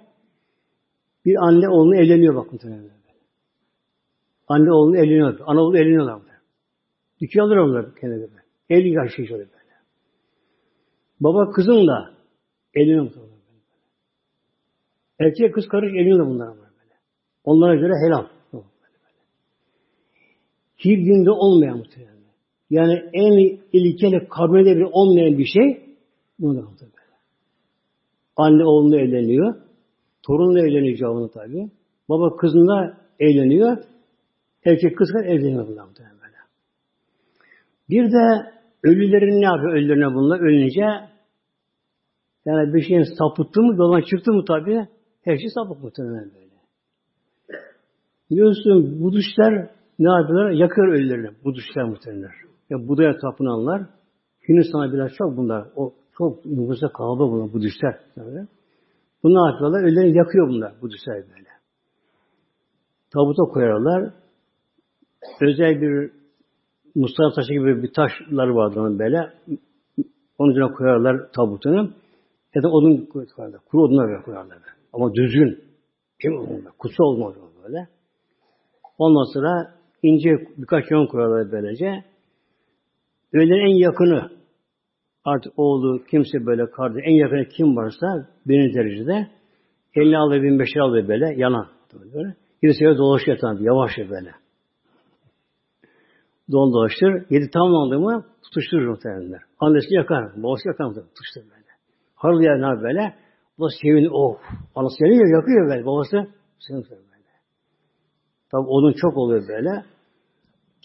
bir anne oğlunu evleniyor bak muhteremler. Anne oğlunu evleniyor. Ana oğlu evleniyorlar. Dükkan alır onlar kendileri. 50 yaş yaşıyor böyle. Baba kızınla evleniyor. Erkek kız karış evleniyor bunlar böyle. Onlara göre helal. Hiç dinde olmayan muhtemelen. Yani en ilkeli kabul edebilir olmayan bir şey bu da böyle. Anne oğlunu evleniyor. Torunla evleniyor cevabını tabi. Baba kızınla evleniyor. Erkek kız evleniyor bunlar muhtemelen böyle. Bir de ölülerin ne yapıyor ölülerine bunlar? Ölünce yani bir şeyin sapıttı mı, yoldan çıktı mı tabi her şey sapık muhtemelen böyle. Biliyorsun Budistler ne yapıyorlar? Yakıyor ölülerini. Budistler muhtemelen. Yani Buda'ya tapınanlar Hindistan'a biraz çok bunlar. O çok nüfusa kalabalık bunlar Budistler. Yani. Bunu ne yapıyorlar? Ölülerini yakıyor bunlar Budistler böyle. Tabuta koyarlar. Özel bir Mustafa taşı gibi bir taşlar vardı onun böyle. Onun üzerine koyarlar tabutunu. Ya da odun koyarlar. Kuru odunlar koyarlar. Ama düzgün. Kim olmalı? Kutsal olmalı böyle. Ondan sonra ince birkaç yön koyarlar böylece. Öğlen en yakını artık oğlu kimse böyle kardeş en yakını kim varsa birinci derecede elini alır bin beşer alır böyle yalan. Böyle. Birisi dolaşıyor tabii yavaşça böyle. Don dolaştır. Yedi tamamlandı mı tutuşturur muhtemelenler. Annesi yakar. Babası yakar tutuşturur böyle. Harıl yani böyle. Bu sevini oh. Anası yanıyor, yakıyor böyle. Babası sınıf böyle. Tabi onun çok oluyor böyle.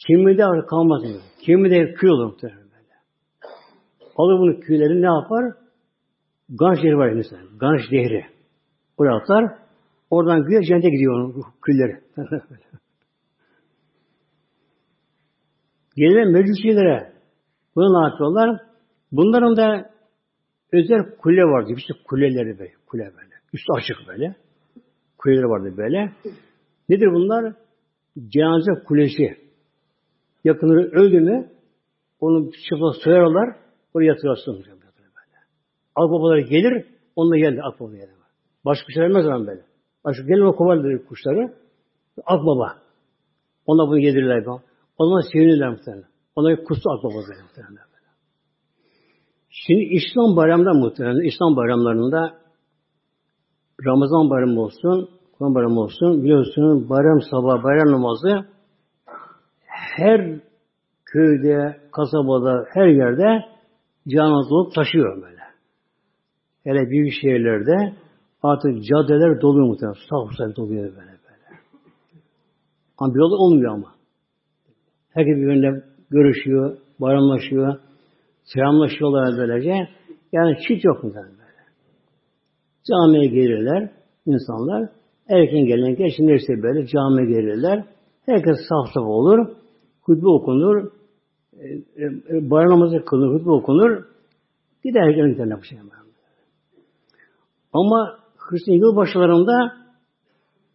Kimi de kalmaz mı? Kimi de kül olur muhtemelen böyle. Alır bunu külleri ne yapar? Ganj yeri var mesela. Ganj değeri. Buraya atar. Oradan güya cennete gidiyor onun külleri. Gelen meclisilere bunu ne yapıyorlar? Bunların da özel kule vardı. İşte kuleleri böyle. Kule böyle. Üstü açık böyle. Kuleleri vardı böyle. Nedir bunlar? Cenaze kulesi. Yakınları öldü mü onu çıplak soyarlar oraya yatırırsın. Böyle. Akbabaları gelir onunla geldi akbaba gelir. Başka bir şey vermez zaman böyle. Başka gelir o kovarlar kuşları. Akbaba. Ona bunu yedirirler. O zaman sevinirler muhtemelen. Onları kutsu akbaba böyle muhtemelen. Şimdi İslam bayramında muhtemelen, İslam bayramlarında Ramazan bayramı olsun, Kurban bayramı olsun, biliyorsunuz bayram sabah bayram namazı her köyde, kasabada, her yerde canlı olup taşıyor böyle. Hele büyük şehirlerde artık caddeler doluyor muhtemelen. Sağ doluyor böyle böyle. Ama bir olmuyor ama. Herkes birbirine görüşüyor, bayramlaşıyor, selamlaşıyorlar böylece. Yani çift yok mu böyle? Camiye gelirler insanlar. Erken gelen genç neyse böyle camiye gelirler. Herkes saf saf olur. Hutbe okunur. E, e, bayram namazı kılınır, hutbe okunur. Gider herkesin giderler bu şey. Ama Hristiyan yılbaşılarında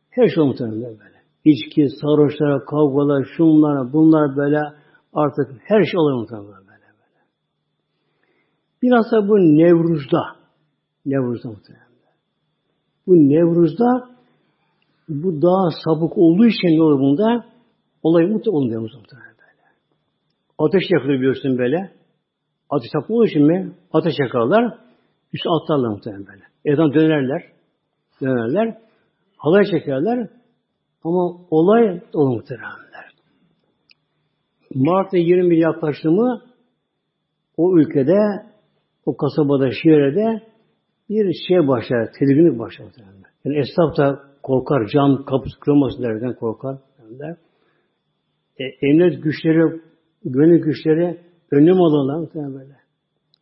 her şey muhtemelen böyle. İçki, sarhoşlara, kavgalar, şunlar, bunlar böyle artık her şey olur muhtemelen böyle. böyle. Biraz da bu Nevruz'da, Nevruz'da muhtemelen. Bu Nevruz'da bu daha sabık olduğu için ne olur bunda? Olay muhtemelen olmuyor muhtemelen böyle. Ateş yakılır biliyorsun böyle. Ateş yakılır için mi? Ateş yakarlar. Üstü atlarlar muhtemelen böyle. Evden dönerler. Dönerler. Halay çekerler. Ama olay olur muhtemelenler. Mart'ın 21 yaklaştı mı o ülkede, o kasabada, şehirde bir şey başlar, tedirginlik başlar. Yani esnaf da korkar, cam kapısı kırılmasın derden korkar. Derler. E, emniyet güçleri, güvenlik güçleri önlem alırlar böyle.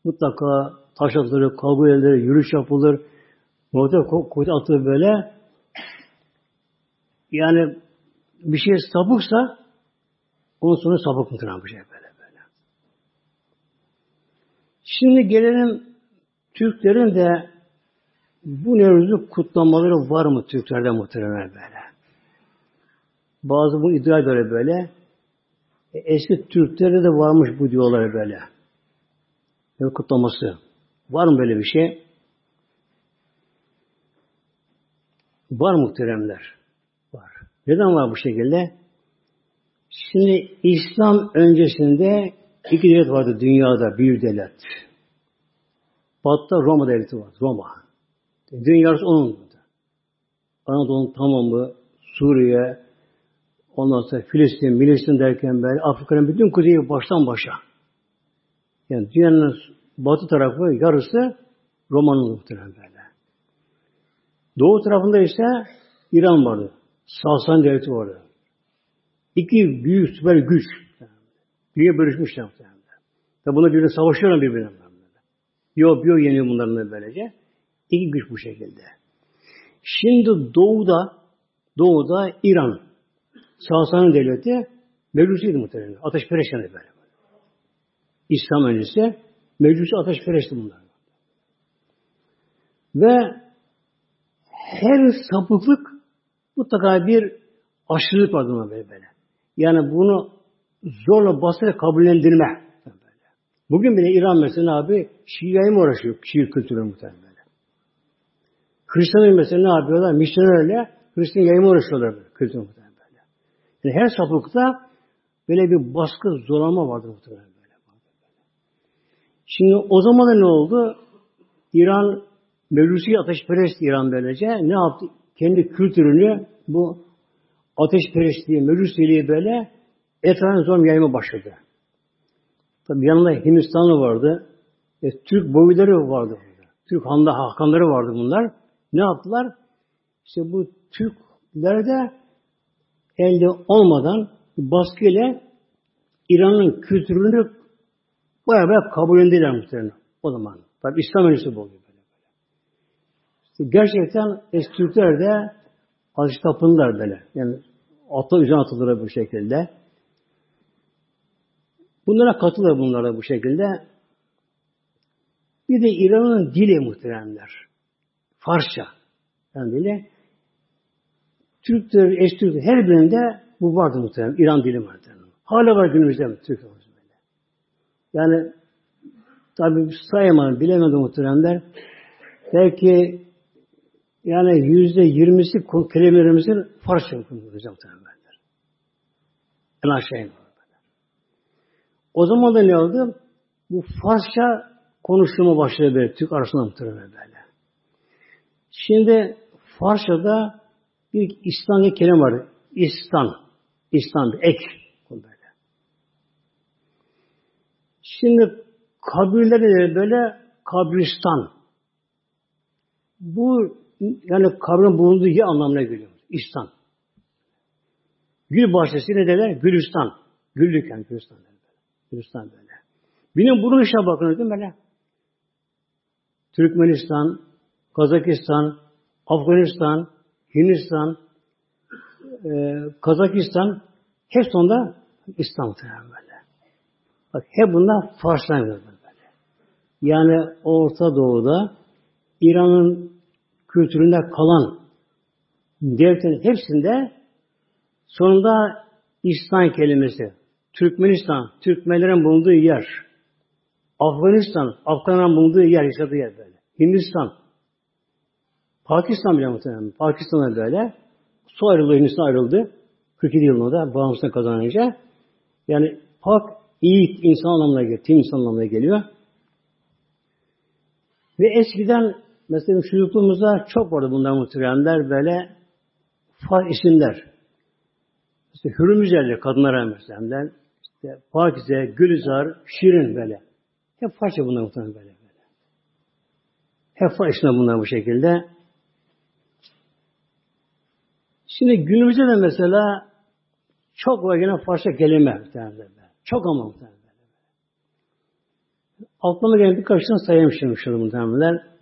Mutlaka taş atılır, kavga edilir, yürüyüş yapılır. Orada kuvvet atılır böyle. Yani bir şey sapıksa onun sonu sapık mıdır bu şey böyle böyle. Şimdi gelelim Türklerin de bu Nevruz'u kutlamaları var mı Türklerde muhtemelen böyle. Bazı bu iddia göre böyle. E, eski Türklerde de varmış bu diyorlar böyle. Yani kutlaması. Var mı böyle bir şey? Var muhteremler. Neden var bu şekilde? Şimdi İslam öncesinde iki devlet vardı dünyada, bir devlet. Batı'da Roma devleti vardı. Roma. Dünyası onun. Anadolu'nun tamamı, Suriye, ondan sonra Filistin, Filistin derken böyle Afrika'nın bütün kuzeyi baştan başa. Yani dünyanın batı tarafı yarısı Roma'nın muhtemelen böyle. Doğu tarafında ise İran vardı. Sasani devleti vardı. İki büyük süper güç. Dünya bölüşmüşler muhtemelen. Ve bunlar birbirine savaşıyorlar birbirine. Biyo, biyo yeniyor bunların böylece. İki güç bu şekilde. Şimdi doğuda doğuda İran Sasani devleti Mevcusiydi muhtemelen. Ateşperest yani böyle. İslam öncesi Mevcusi ateşperestti bunlar. Ve her sapıklık mutlaka bir aşırılık var buna böyle, böyle. Yani bunu zorla basıra kabullendirme. Böyle. Bugün bile İran mesela abi Şia'yı mı uğraşıyor? Şii kültürü muhtemelen böyle. Hristiyanlar mesela ne yapıyorlar? Misyonerle Hristiyan yayımı uğraşıyorlar böyle. Kültürü muhtemelen böyle. Yani her sapıkta böyle bir baskı, zorlama vardır muhtemelen böyle. Şimdi o zaman da ne oldu? İran Mevlusi ateşperest İran böylece ne yaptı? Kendi kültürünü bu ateşperestliği, Mevlusiliği böyle etrafına zor yayma başladı. Tabi yanında Hindistanlı vardı. E, Türk boyları vardı. Türk handa hakanları vardı bunlar. Ne yaptılar? İşte bu Türkler de elde olmadan baskıyla İran'ın kültürünü bayağı bayağı kabul edildiler muhtemelen o zaman. Tabi İslam öncesi bu oluyor gerçekten eski Türkler de aziz tapındılar böyle. Yani atla üzerine atıldılar bu şekilde. Bunlara katılır bunlara bu şekilde. Bir de İran'ın dili muhteremler. Farsça. Yani dili. Türkler, eski Türkler her birinde bu vardı muhtemelen. İran dili vardı. Hala var günümüzde Türk. Yani tabi sayamadım, bilemedim muhteremler. Belki yani yüzde yirmisi kelimelerimizin Farsça konuşuyoruz muhteremler. En aşağıya. O zaman da ne oldu? Bu Farsça konuşulma başladı böyle Türk arasında muhtemelen böyle. Şimdi Farsça'da bir İslam diye kelime var. İstan. İstan. Ek. Böyle. Şimdi kabirleri böyle kabristan. Bu yani kabrin bulunduğu yer anlamına geliyor. İstan. Gül bahçesi ne derler? Gülistan. Güllük yani Gülistan. Böyle. Gülistan böyle. Benim bunun işe bakın dedim böyle. Türkmenistan, Kazakistan, Afganistan, Hindistan, e, Kazakistan hep sonunda İslam böyle. Bak hep bunlar Fars'tan böyle. Yani Orta Doğu'da İran'ın kültüründe kalan devletin hepsinde sonunda İslam kelimesi, Türkmenistan, Türkmenlerin bulunduğu yer, Afganistan, Afganların bulunduğu yer, yaşadığı yer böyle. Hindistan, Pakistan bile muhtemelen. Pakistan'a böyle. Su ayrıldı, Hindistan ayrıldı. 47 yılında bağımsızlık kazanınca. Yani Pak iyi insan anlamına geliyor. Tim insan anlamına geliyor. Ve eskiden mesela çocukluğumuzda çok vardı bunlar muhteremler böyle far isimler. İşte Hürmüzerli kadınlara mesela. İşte Pakize, Gülizar, Şirin böyle. Hep farça bunlar muhtemelen böyle. böyle. Hep far bunlar bu şekilde. Şimdi günümüzde de mesela çok var gene Farsça kelime muhtemelen. Çok ama muhtemelen. Aklıma gelen birkaç tane sayayım şimdi şurada muhtemelen.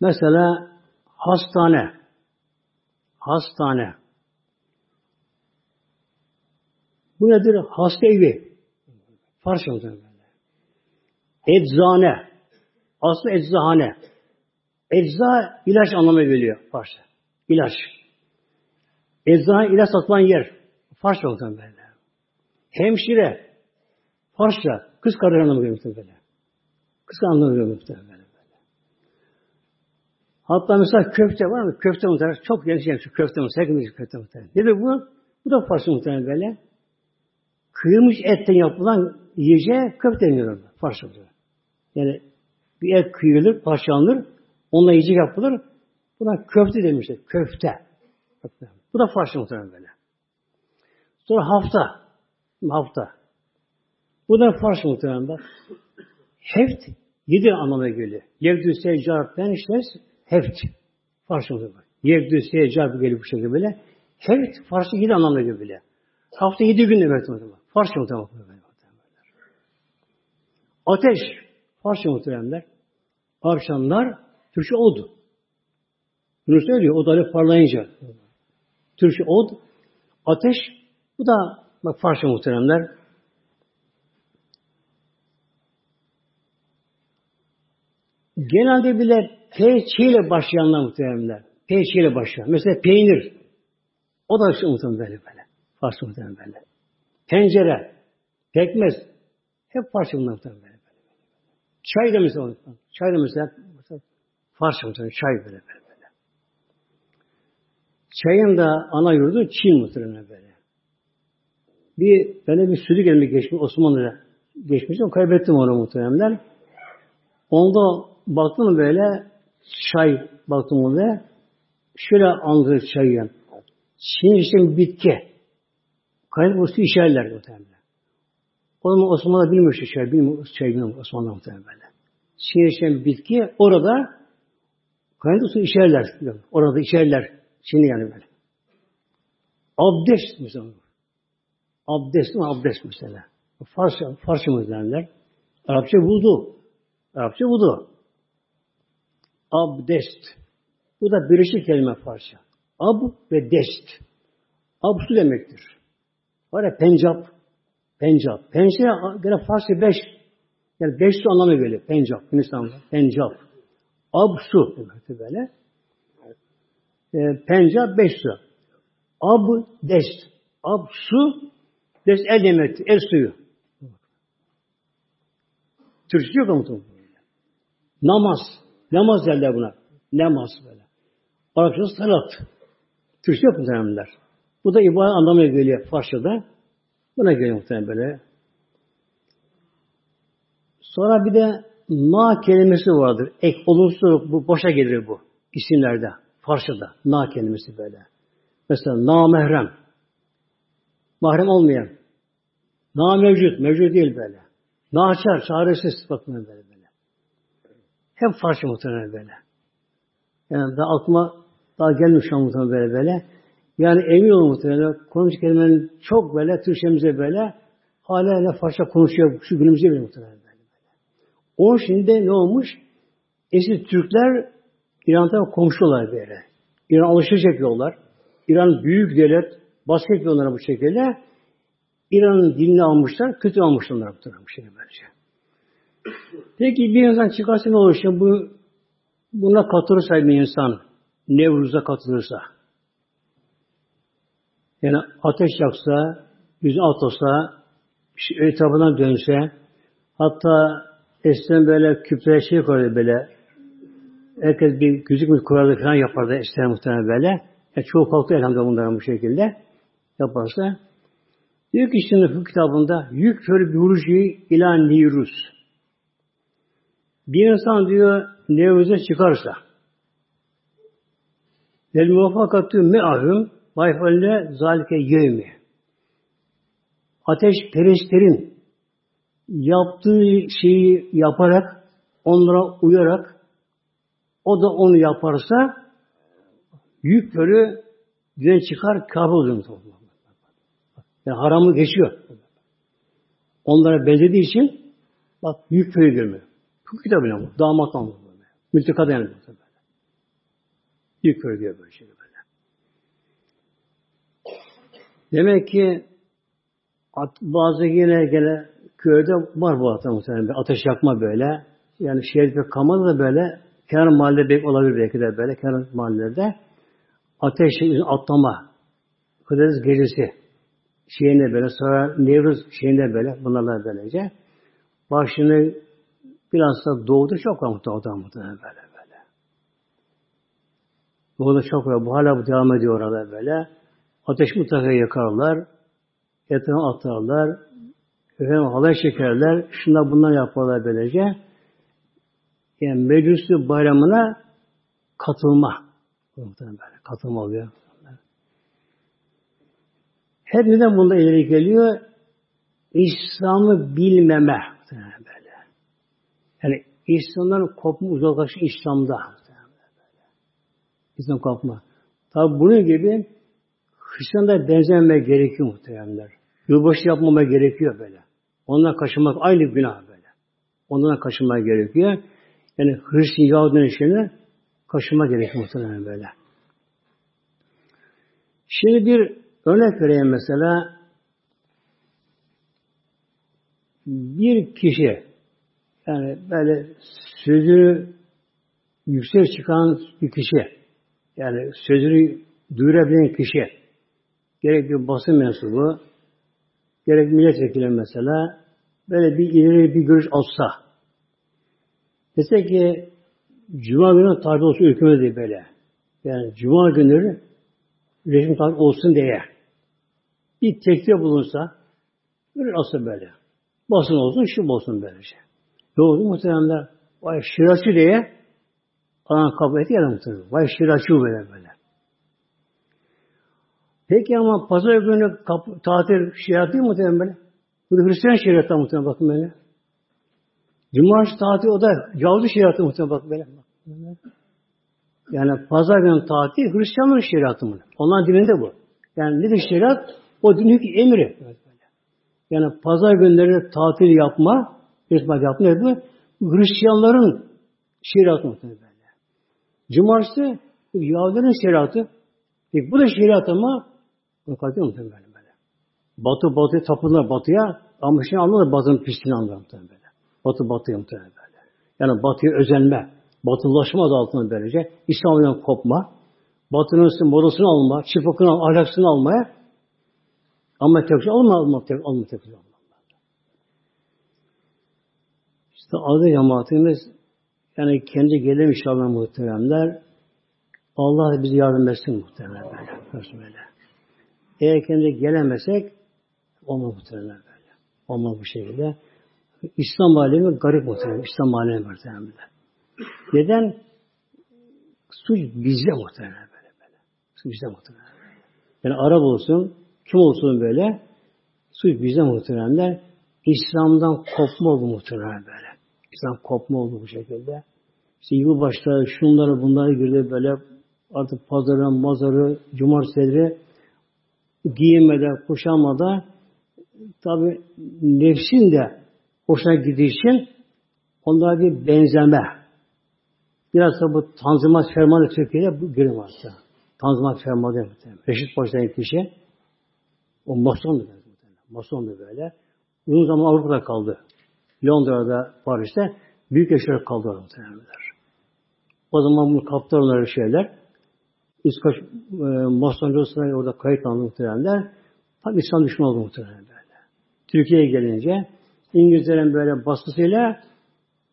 Mesela hastane. Hastane. Bu nedir? Hasta evi. Farsça muhtemelen. Eczane. Aslında eczahane. Ecza ilaç anlamı geliyor Farsça. İlaç. Eczane ilaç satılan yer. Farsça olsun böyle. Hemşire. Farsça. Kız kardeş anlamı geliyor böyle. Kız anlamı geliyor böyle. Hatta mesela köfte var mı? Köfte muhtemelen. Çok yani şu köfte muhtemelen. Hepimiz köfte muhtemelen. Nedir bu? Bu da Farsça muhtemelen böyle. Kıyılmış etten yapılan yiyeceğe köfte deniyor. Farsça. Yani bir et kıyılır, parçalanır. Onunla yiyecek yapılır. Buna köfte demişler. Köfte. Bu da Farsça muhtemelen böyle. Sonra hafta. Hafta. Bu da Farsça muhtemelen bak. Heft yedi anlamına geliyor. Yevdü seccar penişles heft. Farsça muhtemelen. Yevdü seccar geliyor bu şekilde böyle. Heft Farsça yedi anlamına geliyor böyle. Hafta yedi gün demek muhtemelen. Farsça muhtemelen. Ateş. Farsça muhtemelenler. Tavşanlar Türkçe oldu. Bunu söylüyor. O da parlayınca. Türkçe od, ateş. Bu da bak Farsça muhteremler. Genelde bile P ile başlayanlar muhteremler. P ile başlayan. Mesela peynir. O da işte muhterem böyle böyle. Farsça muhterem böyle. Tencere, pekmez. Hep Farsça muhterem böyle. Çay da mesela. Çay da mesela. Farsça muhterem. Çay böyle böyle. Çayın da ana yurdu Çin muhtemelen böyle. Bir, ben bir sürü gelmek geçmiş Osmanlı'da geçmiştim. Kaybettim onu muhtemelen. Onda baktım böyle çay baktım ona şöyle anlatır çayı. Çin işte bitki. Kaynak usulü işerler muhtemelen. O zaman Osmanlı bilmiyor şu çay, bilmiyor çay bilmiyor Osmanlı muhtemelen böyle. Çin işte bitki orada kaynak usulü işerler. Orada işerler. Şimdi yani böyle. Abdest mesela. Abdest mi? Abdest mesela. Farsça, Farsça mı derler? Arapça vudu. Arapça vudu. Abdest. Bu da birleşik kelime Farsça. Ab ve dest. Ab su demektir. Var ya pencap. Pencap. Pencap gene Farsça beş. Yani beş su anlamı geliyor. Pencap. Hindistan'da. Pencap. Ab su demektir böyle e, penca beş su. Ab dest. Ab su dest el demektir. El suyu. Türkçe yok ama Namaz. Namaz derler buna. Namaz böyle. Arapçası salat. Türkçe yok muhtemelenler. Bu da ibadet anlamına geliyor Farsçada. Buna geliyor muhtemelen böyle. Sonra bir de na kelimesi vardır. Ek olumsuz bu boşa gelir bu isimlerde. Farsçada na kelimesi böyle. Mesela na mehrem. Mahrem olmayan. Na mevcut. Mevcut değil böyle. Naçar, çaresiz bakın böyle. Hep Farsça muhtemelen böyle. Yani daha aklıma daha gelmiş şu an muhtemelen böyle böyle. Yani emin olun muhtemelen konuş kelimenin çok böyle Türkçemize böyle hala ne Farsça konuşuyor şu günümüzde bile muhtemelen böyle. böyle. O şimdi ne olmuş? Eski Türkler İran'da komşular böyle. İran alışveriş yapıyorlar. İran büyük devlet, baskı yapıyorlar bu şekilde. İran'ın dilini almışlar, kötü almışlar bu şekilde böylece. Peki bir insan çıkarsa ne olur? Şimdi bu, buna katılırsa bir insan, Nevruz'a katılırsa, yani ateş yaksa, yüzü atılsa, etrafından dönse, hatta eskiden böyle küplere şey koyardı böyle, herkes bir güzük mü kurardı falan yapardı eskiden muhtemelen böyle. Yani çoğu kalktı elhamdülillah bunların bu şekilde yaparsa. Diyor ki şimdi bu kitabında yükfür buruci ila nirus. Bir insan diyor Nevruz'a çıkarsa Vel muvaffakatü me'ahüm bayfalle zalike yevmi. Ateş perestlerin yaptığı şeyi yaparak, onlara uyarak, o da onu yaparsa yük körü güven çıkar kâbe oluyor. Yani haramı geçiyor. Onlara benzediği için bak yük körü görmüyor. Bu kitabına bu. Damat anlamı. Mültekada yani. Yük körü diyor böyle şey böyle. Demek ki bazı yine gene köyde var bu hata muhtemelen. Ateş yakma böyle. Yani şehir pek kalmadı da böyle kenar mahalle belki olabilir belki de böyle kenar mahallelerde ateş atlama Kıdırız gecesi şeyinde böyle sonra Nevruz şeyinde böyle bunlarla böylece başını biraz da doğdu çok var muhtemelen muhtemelen böyle böyle. Doğuda çok var. Bu hala devam ediyor orada böyle. Ateş mutlaka yakarlar. Etrafına atarlar. Efendim halay çekerler. Şunlar bunlar yaparlar böylece. Yani meclisi bayramına katılma. Böyle, katılma oluyor. Her neden bunda ileri geliyor? İslam'ı bilmeme. Yani İslam'dan kopma uzaklaşma İslam'da. İslam kopma. Tabi bunun gibi Hristiyanlara benzememe gerekiyor muhtemelenler. Yılbaşı yapmama gerekiyor böyle. Ondan kaçınmak aynı günah böyle. Ondan kaçınmak gerekiyor. Yani Hristiyan Yahudi'nin işine kaçınmak gerekiyor muhtemelen böyle. Şimdi bir örnek vereyim mesela. Bir kişi yani böyle sözü yüksek çıkan bir kişi yani sözünü duyurabilen kişi gerek bir basın mensubu gerek milletvekili mesela böyle bir ileri bir görüş alsa dese ki Cuma günü tabi olsun hükümet diye böyle. Yani Cuma günleri rejim tabi olsun diye bir teklif bulunsa böyle asıl böyle. Basın olsun, şu olsun böylece. Oldu muhteremler? Vay şiraçı diye anan kabul etti ya muhterem. Vay şiraçı böyle böyle. Peki ama pazar günü kapı, tatil şeriat değil muhtemelen böyle. Bu da Hristiyan şeriatı muhtemelen bakın böyle. Cumartesi tatil o da Yahudi şeriatı muhtemelen bakın böyle. Yani pazar günü tatil Hristiyanların şeriatı mı? Onların dininde bu. Yani nedir şeriat? O ki emri. Yani pazar günleri tatil yapma, Hristiyan yapma nedir? Hristiyanların şeriatı muhtemelen böyle. Cumartesi Yahudilerin şeriatı. Peki bu da şeriat ama kalkıyor muhtemelen böyle. Batı batıya tapınlar batıya ama şimdi anlar batının pisliğini anlar muhtemelen böyle. Batı batıya muhtemelen böyle. Yani batıya özenme, batılılaşma adı altında böylece İslam'dan kopma, batının modasını alma, çıfakını al, ahlaksını almaya ama tekrar alma, alma, tekrar alma, tekrar alma. İşte adı cemaatimiz yani kendi gelir inşallah muhteremler Allah bizi yardım etsin muhtemelen böyle. Eğer kendi gelemesek olmaz muhtemelen böyle. Olmaz bu şekilde. İslam alemi garip muhtemelen. İslam alemi böyle. Neden? Suç bizde muhtemelen böyle. böyle. Suç bizde muhtemelen. Yani Arap olsun, kim olsun böyle, suç bizde muhtemelen. İslam'dan kopma oldu muhtemelen böyle. İslam kopma oldu bu şekilde. İşte yılbaşları, şunları bunları girdi böyle artık pazarı, mazarı, cumartesileri giyinmede, kuşanmada tabi nefsin de hoşuna gittiği için onlara bir benzeme. Biraz da bu tanzimat fermanı Türkiye'de bu girin varsa. Tanzimat fermanı Reşit başlayan kişi o mason da Mason da böyle. Uzun zaman Avrupa'da kaldı. Londra'da, Paris'te büyük yaşayarak kaldı muhtemelenler. O zaman bu kaptanları şeyler İskoç e, Masonculusuna orada kayıt aldı muhtemelenler. Tabi İslam düşmanı oldu muhtemelen böyle. Türkiye'ye gelince İngilizlerin böyle baskısıyla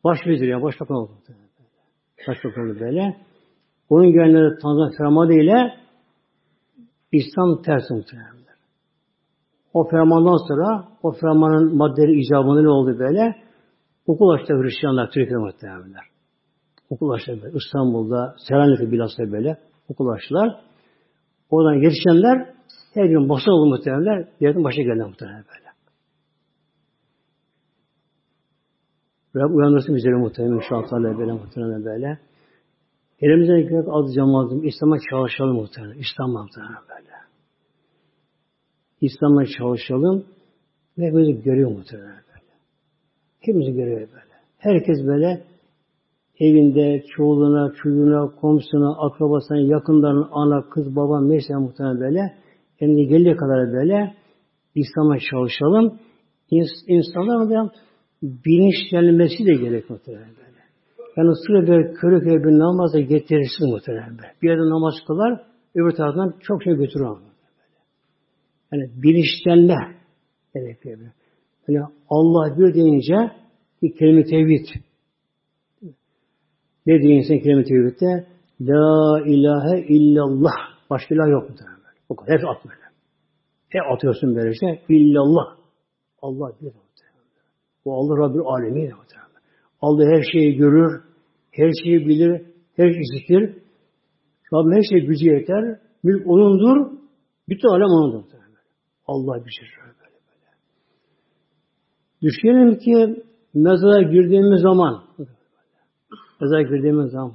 başvezir ya başbakan oldu muhtemelen böyle. Başbakan oldu böyle. Onun gelenleri Tanzanya Fermadi ile İslam tersi muhtemelen. O fermandan sonra o fermanın maddeleri icabında ne oldu böyle? Okul açtı Hristiyanlar Türkiye'de muhtemelenler. Okul açtı böyle. İstanbul'da, Selanik'te bilhassa böyle okul açtılar. Oradan yetişenler her gün basa oldu muhtemelenler. Devletin başa geldi muhtemelen böyle. Rabbim uyandırsın bizleri muhtemelen inşallah böyle muhtemelen böyle. Elimizden gelip az cemaatim İslam'a çalışalım muhtemelen. İslam'a muhtemelen böyle. İslam'a çalışalım ve hepimizi görüyor muhtemelen böyle. Hepimizi görüyor böyle. Herkes böyle evinde, çoğuluna, çocuğuna, komşusuna, akrabasına, yakınlarına, ana, kız, baba, neyse muhtemelen böyle. Eline geldiği kadar böyle İslam'a çalışalım. İnsanlar da bilinçlenmesi de gerek muhtemelen böyle. Yani sürekli böyle körü körü bir namazda getirirsin muhtemelen böyle. Bir yerde namaz kılar, öbür taraftan çok şey götürür ama. Yani bilinçlenme gerekiyor. Yani Allah bir deyince bir kelime tevhid. Ne diyor kelime tevhidde? La ilahe illallah. Başka ilah yok muhtemelen. O kadar. Hep at böyle. Hep atıyorsun böyle şey. İllallah. Allah bir bu Allah Rabbi alemi. Allah her şeyi görür, her şeyi bilir, her şeyi işitir. Rabbim her şey gücü yeter. Mülk O'nundur. Bütün alem O'nundur. Allah bir şey. Düşünelim ki mezara girdiğimiz zaman mezara girdiğimiz zaman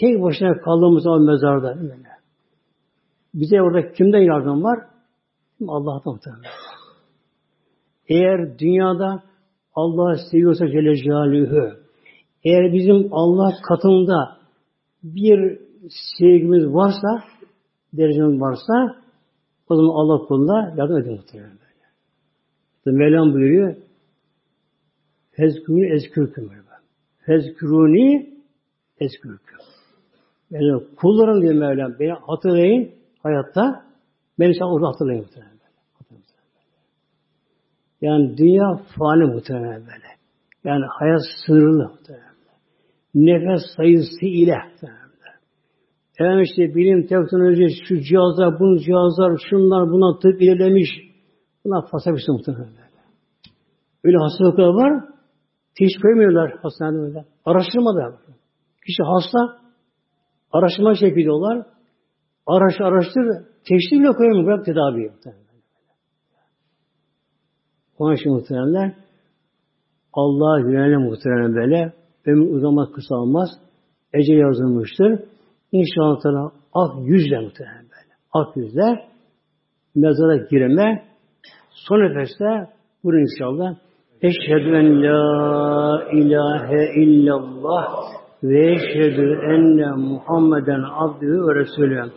tek başına kaldığımız zaman mezarda böyle. Bize orada kimden yardım var? Allah'tan muhtemelen. Eğer dünyada Allah seviyorsa Celle Celaluhu, eğer bizim Allah katında bir sevgimiz varsa, derecemiz varsa, o zaman Allah kuluna yardım ediyor muhtemelen. Mevlam buyuruyor, Fezkürünü eskürküm. Fezkürünü eskürküm. Yani kullarım diyor Mevlam. Beni hatırlayın hayatta. Beni sen orada hatırlayın muhtemelen. Yani dünya fani muhtemelen böyle. Yani hayat sınırlı muhtemelen. Nefes sayısı ile muhtemelen. Efendim işte bilim, teknoloji, şu cihazlar, bu cihazlar, şunlar, buna tıp ilerlemiş. Bunlar fazla bir şey muhtemelen. Öyle hastalıklar var. Hiç koymuyorlar hastanede böyle. Araştırmadan. Kişi hasta, araştırma yapıyorlar. Araş, araştır, teşhis bile koymuyor. Bırak tedaviyi. Onun için muhteremler Allah güvenle muhterem böyle ömür uzamaz kısalmaz ece yazılmıştır. İnşallah ak yüzle muhterem böyle. Ak yüzle mezara girme son nefeste bunu inşallah Eşhedü en la ilahe illallah ve eşhedü enne Muhammeden abdühü ve resulü.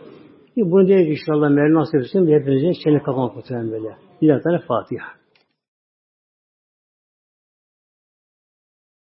Bunu diye inşallah Mevlam nasip etsin. Hepinize çelik kapamak muhtemelen böyle. Bir Fatiha.